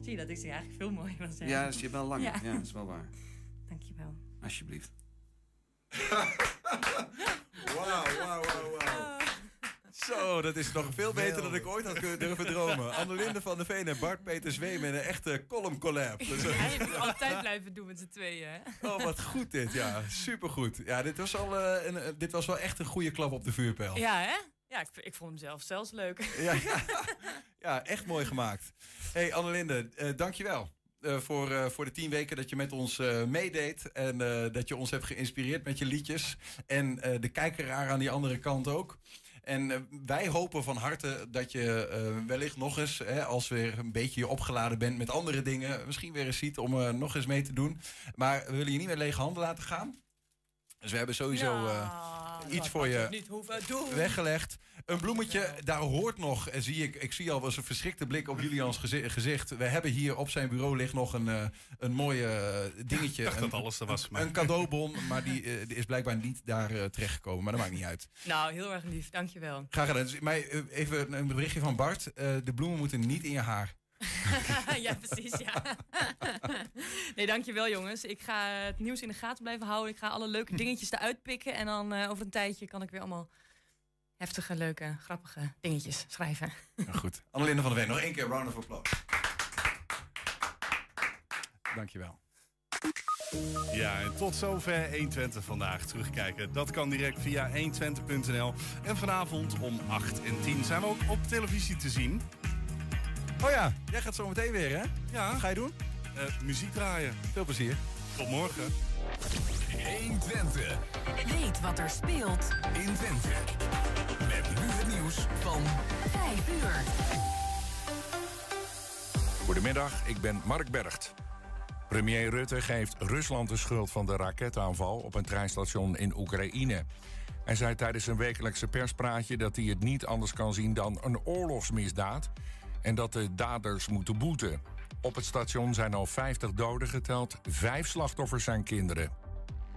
Zie je dat ik zing eigenlijk veel mooier dan zij. Ja, dat is je wel lang. Ja. Ja, dat is wel waar. Dankjewel. Alsjeblieft. (laughs) Wauw, wauw, wauw, wauw. Zo, dat is nog veel beter dan ik ooit had kunnen durven dromen. (laughs) Annelinde van der Veen en Bart Peter Zwee met een echte column collab. Dat is- Ja, je moet altijd blijven doen met z'n tweeën. hè? (laughs) Oh, wat goed dit. Ja, supergoed. Ja, dit was, al, eh, een, eh, dit was wel echt een goede klap op de vuurpijl. Ja, hè? Ja, ik, ik vond hem zelf zelfs leuk. Ja, ja. (laughs) Ja, echt mooi gemaakt. hey, Annelinde, eh dankjewel. eh voor, eh, voor de tien weken dat je met ons eh, meedeed. En eh, dat je ons hebt geïnspireerd met je liedjes. En eh, de kijkeraar aan die andere kant ook. En eh, wij hopen van harte dat je eh, wellicht nog eens, hè, als weer een beetje opgeladen bent met andere dingen, misschien weer eens ziet om eh, nog eens mee te doen. Maar we willen je niet met lege handen laten gaan. Dus we hebben sowieso eh, iets voor je ik niet hoeven doen. weggelegd. Een bloemetje, daar hoort nog, en zie ik, ik zie al eens een verschrikte blik op Julians gezi- gezicht. We hebben hier op zijn bureau ligt nog een, eh, een mooi eh, dingetje. Ik dacht een, dat alles er was, maar- Een cadeaubon, maar die, eh, die is blijkbaar niet daar eh, terechtgekomen. Maar dat maakt niet uit. Nou, heel erg lief, dankjewel. Graag gedaan. Dus eh, even een berichtje van Bart. Eh, de bloemen moeten niet in je haar. (laughs) ja, precies, ja. (laughs) nee, dankjewel jongens. Ik ga het nieuws in de gaten blijven houden. Ik ga alle leuke dingetjes eruit pikken. En dan eh, over een tijdje kan ik weer allemaal heftige, leuke, grappige dingetjes schrijven. Nou, goed. Annelinde van der Veen, nog één keer round of applause. Dankjewel. Ja, en tot zover 120 vandaag. Terugkijken, dat kan direct via 120.nl. En vanavond om 8 en 10 zijn we ook op televisie te zien. Oh ja, jij gaat zo meteen weer, hè? Ja. Wat ga je doen? Eh, muziek draaien. Veel plezier. Tot morgen. 120. Weet wat er speelt in Twente. Met nu het nieuws van 5 uur. Goedemiddag, ik ben Mark Bergt. Premier Rutte geeft Rusland de schuld van de raketaanval op een treinstation in Oekraïne. Hij zei tijdens een wekelijkse perspraatje dat hij het niet anders kan zien dan een oorlogsmisdaad en dat de daders moeten boeten. Op het station zijn al 50 doden geteld, vijf slachtoffers zijn kinderen.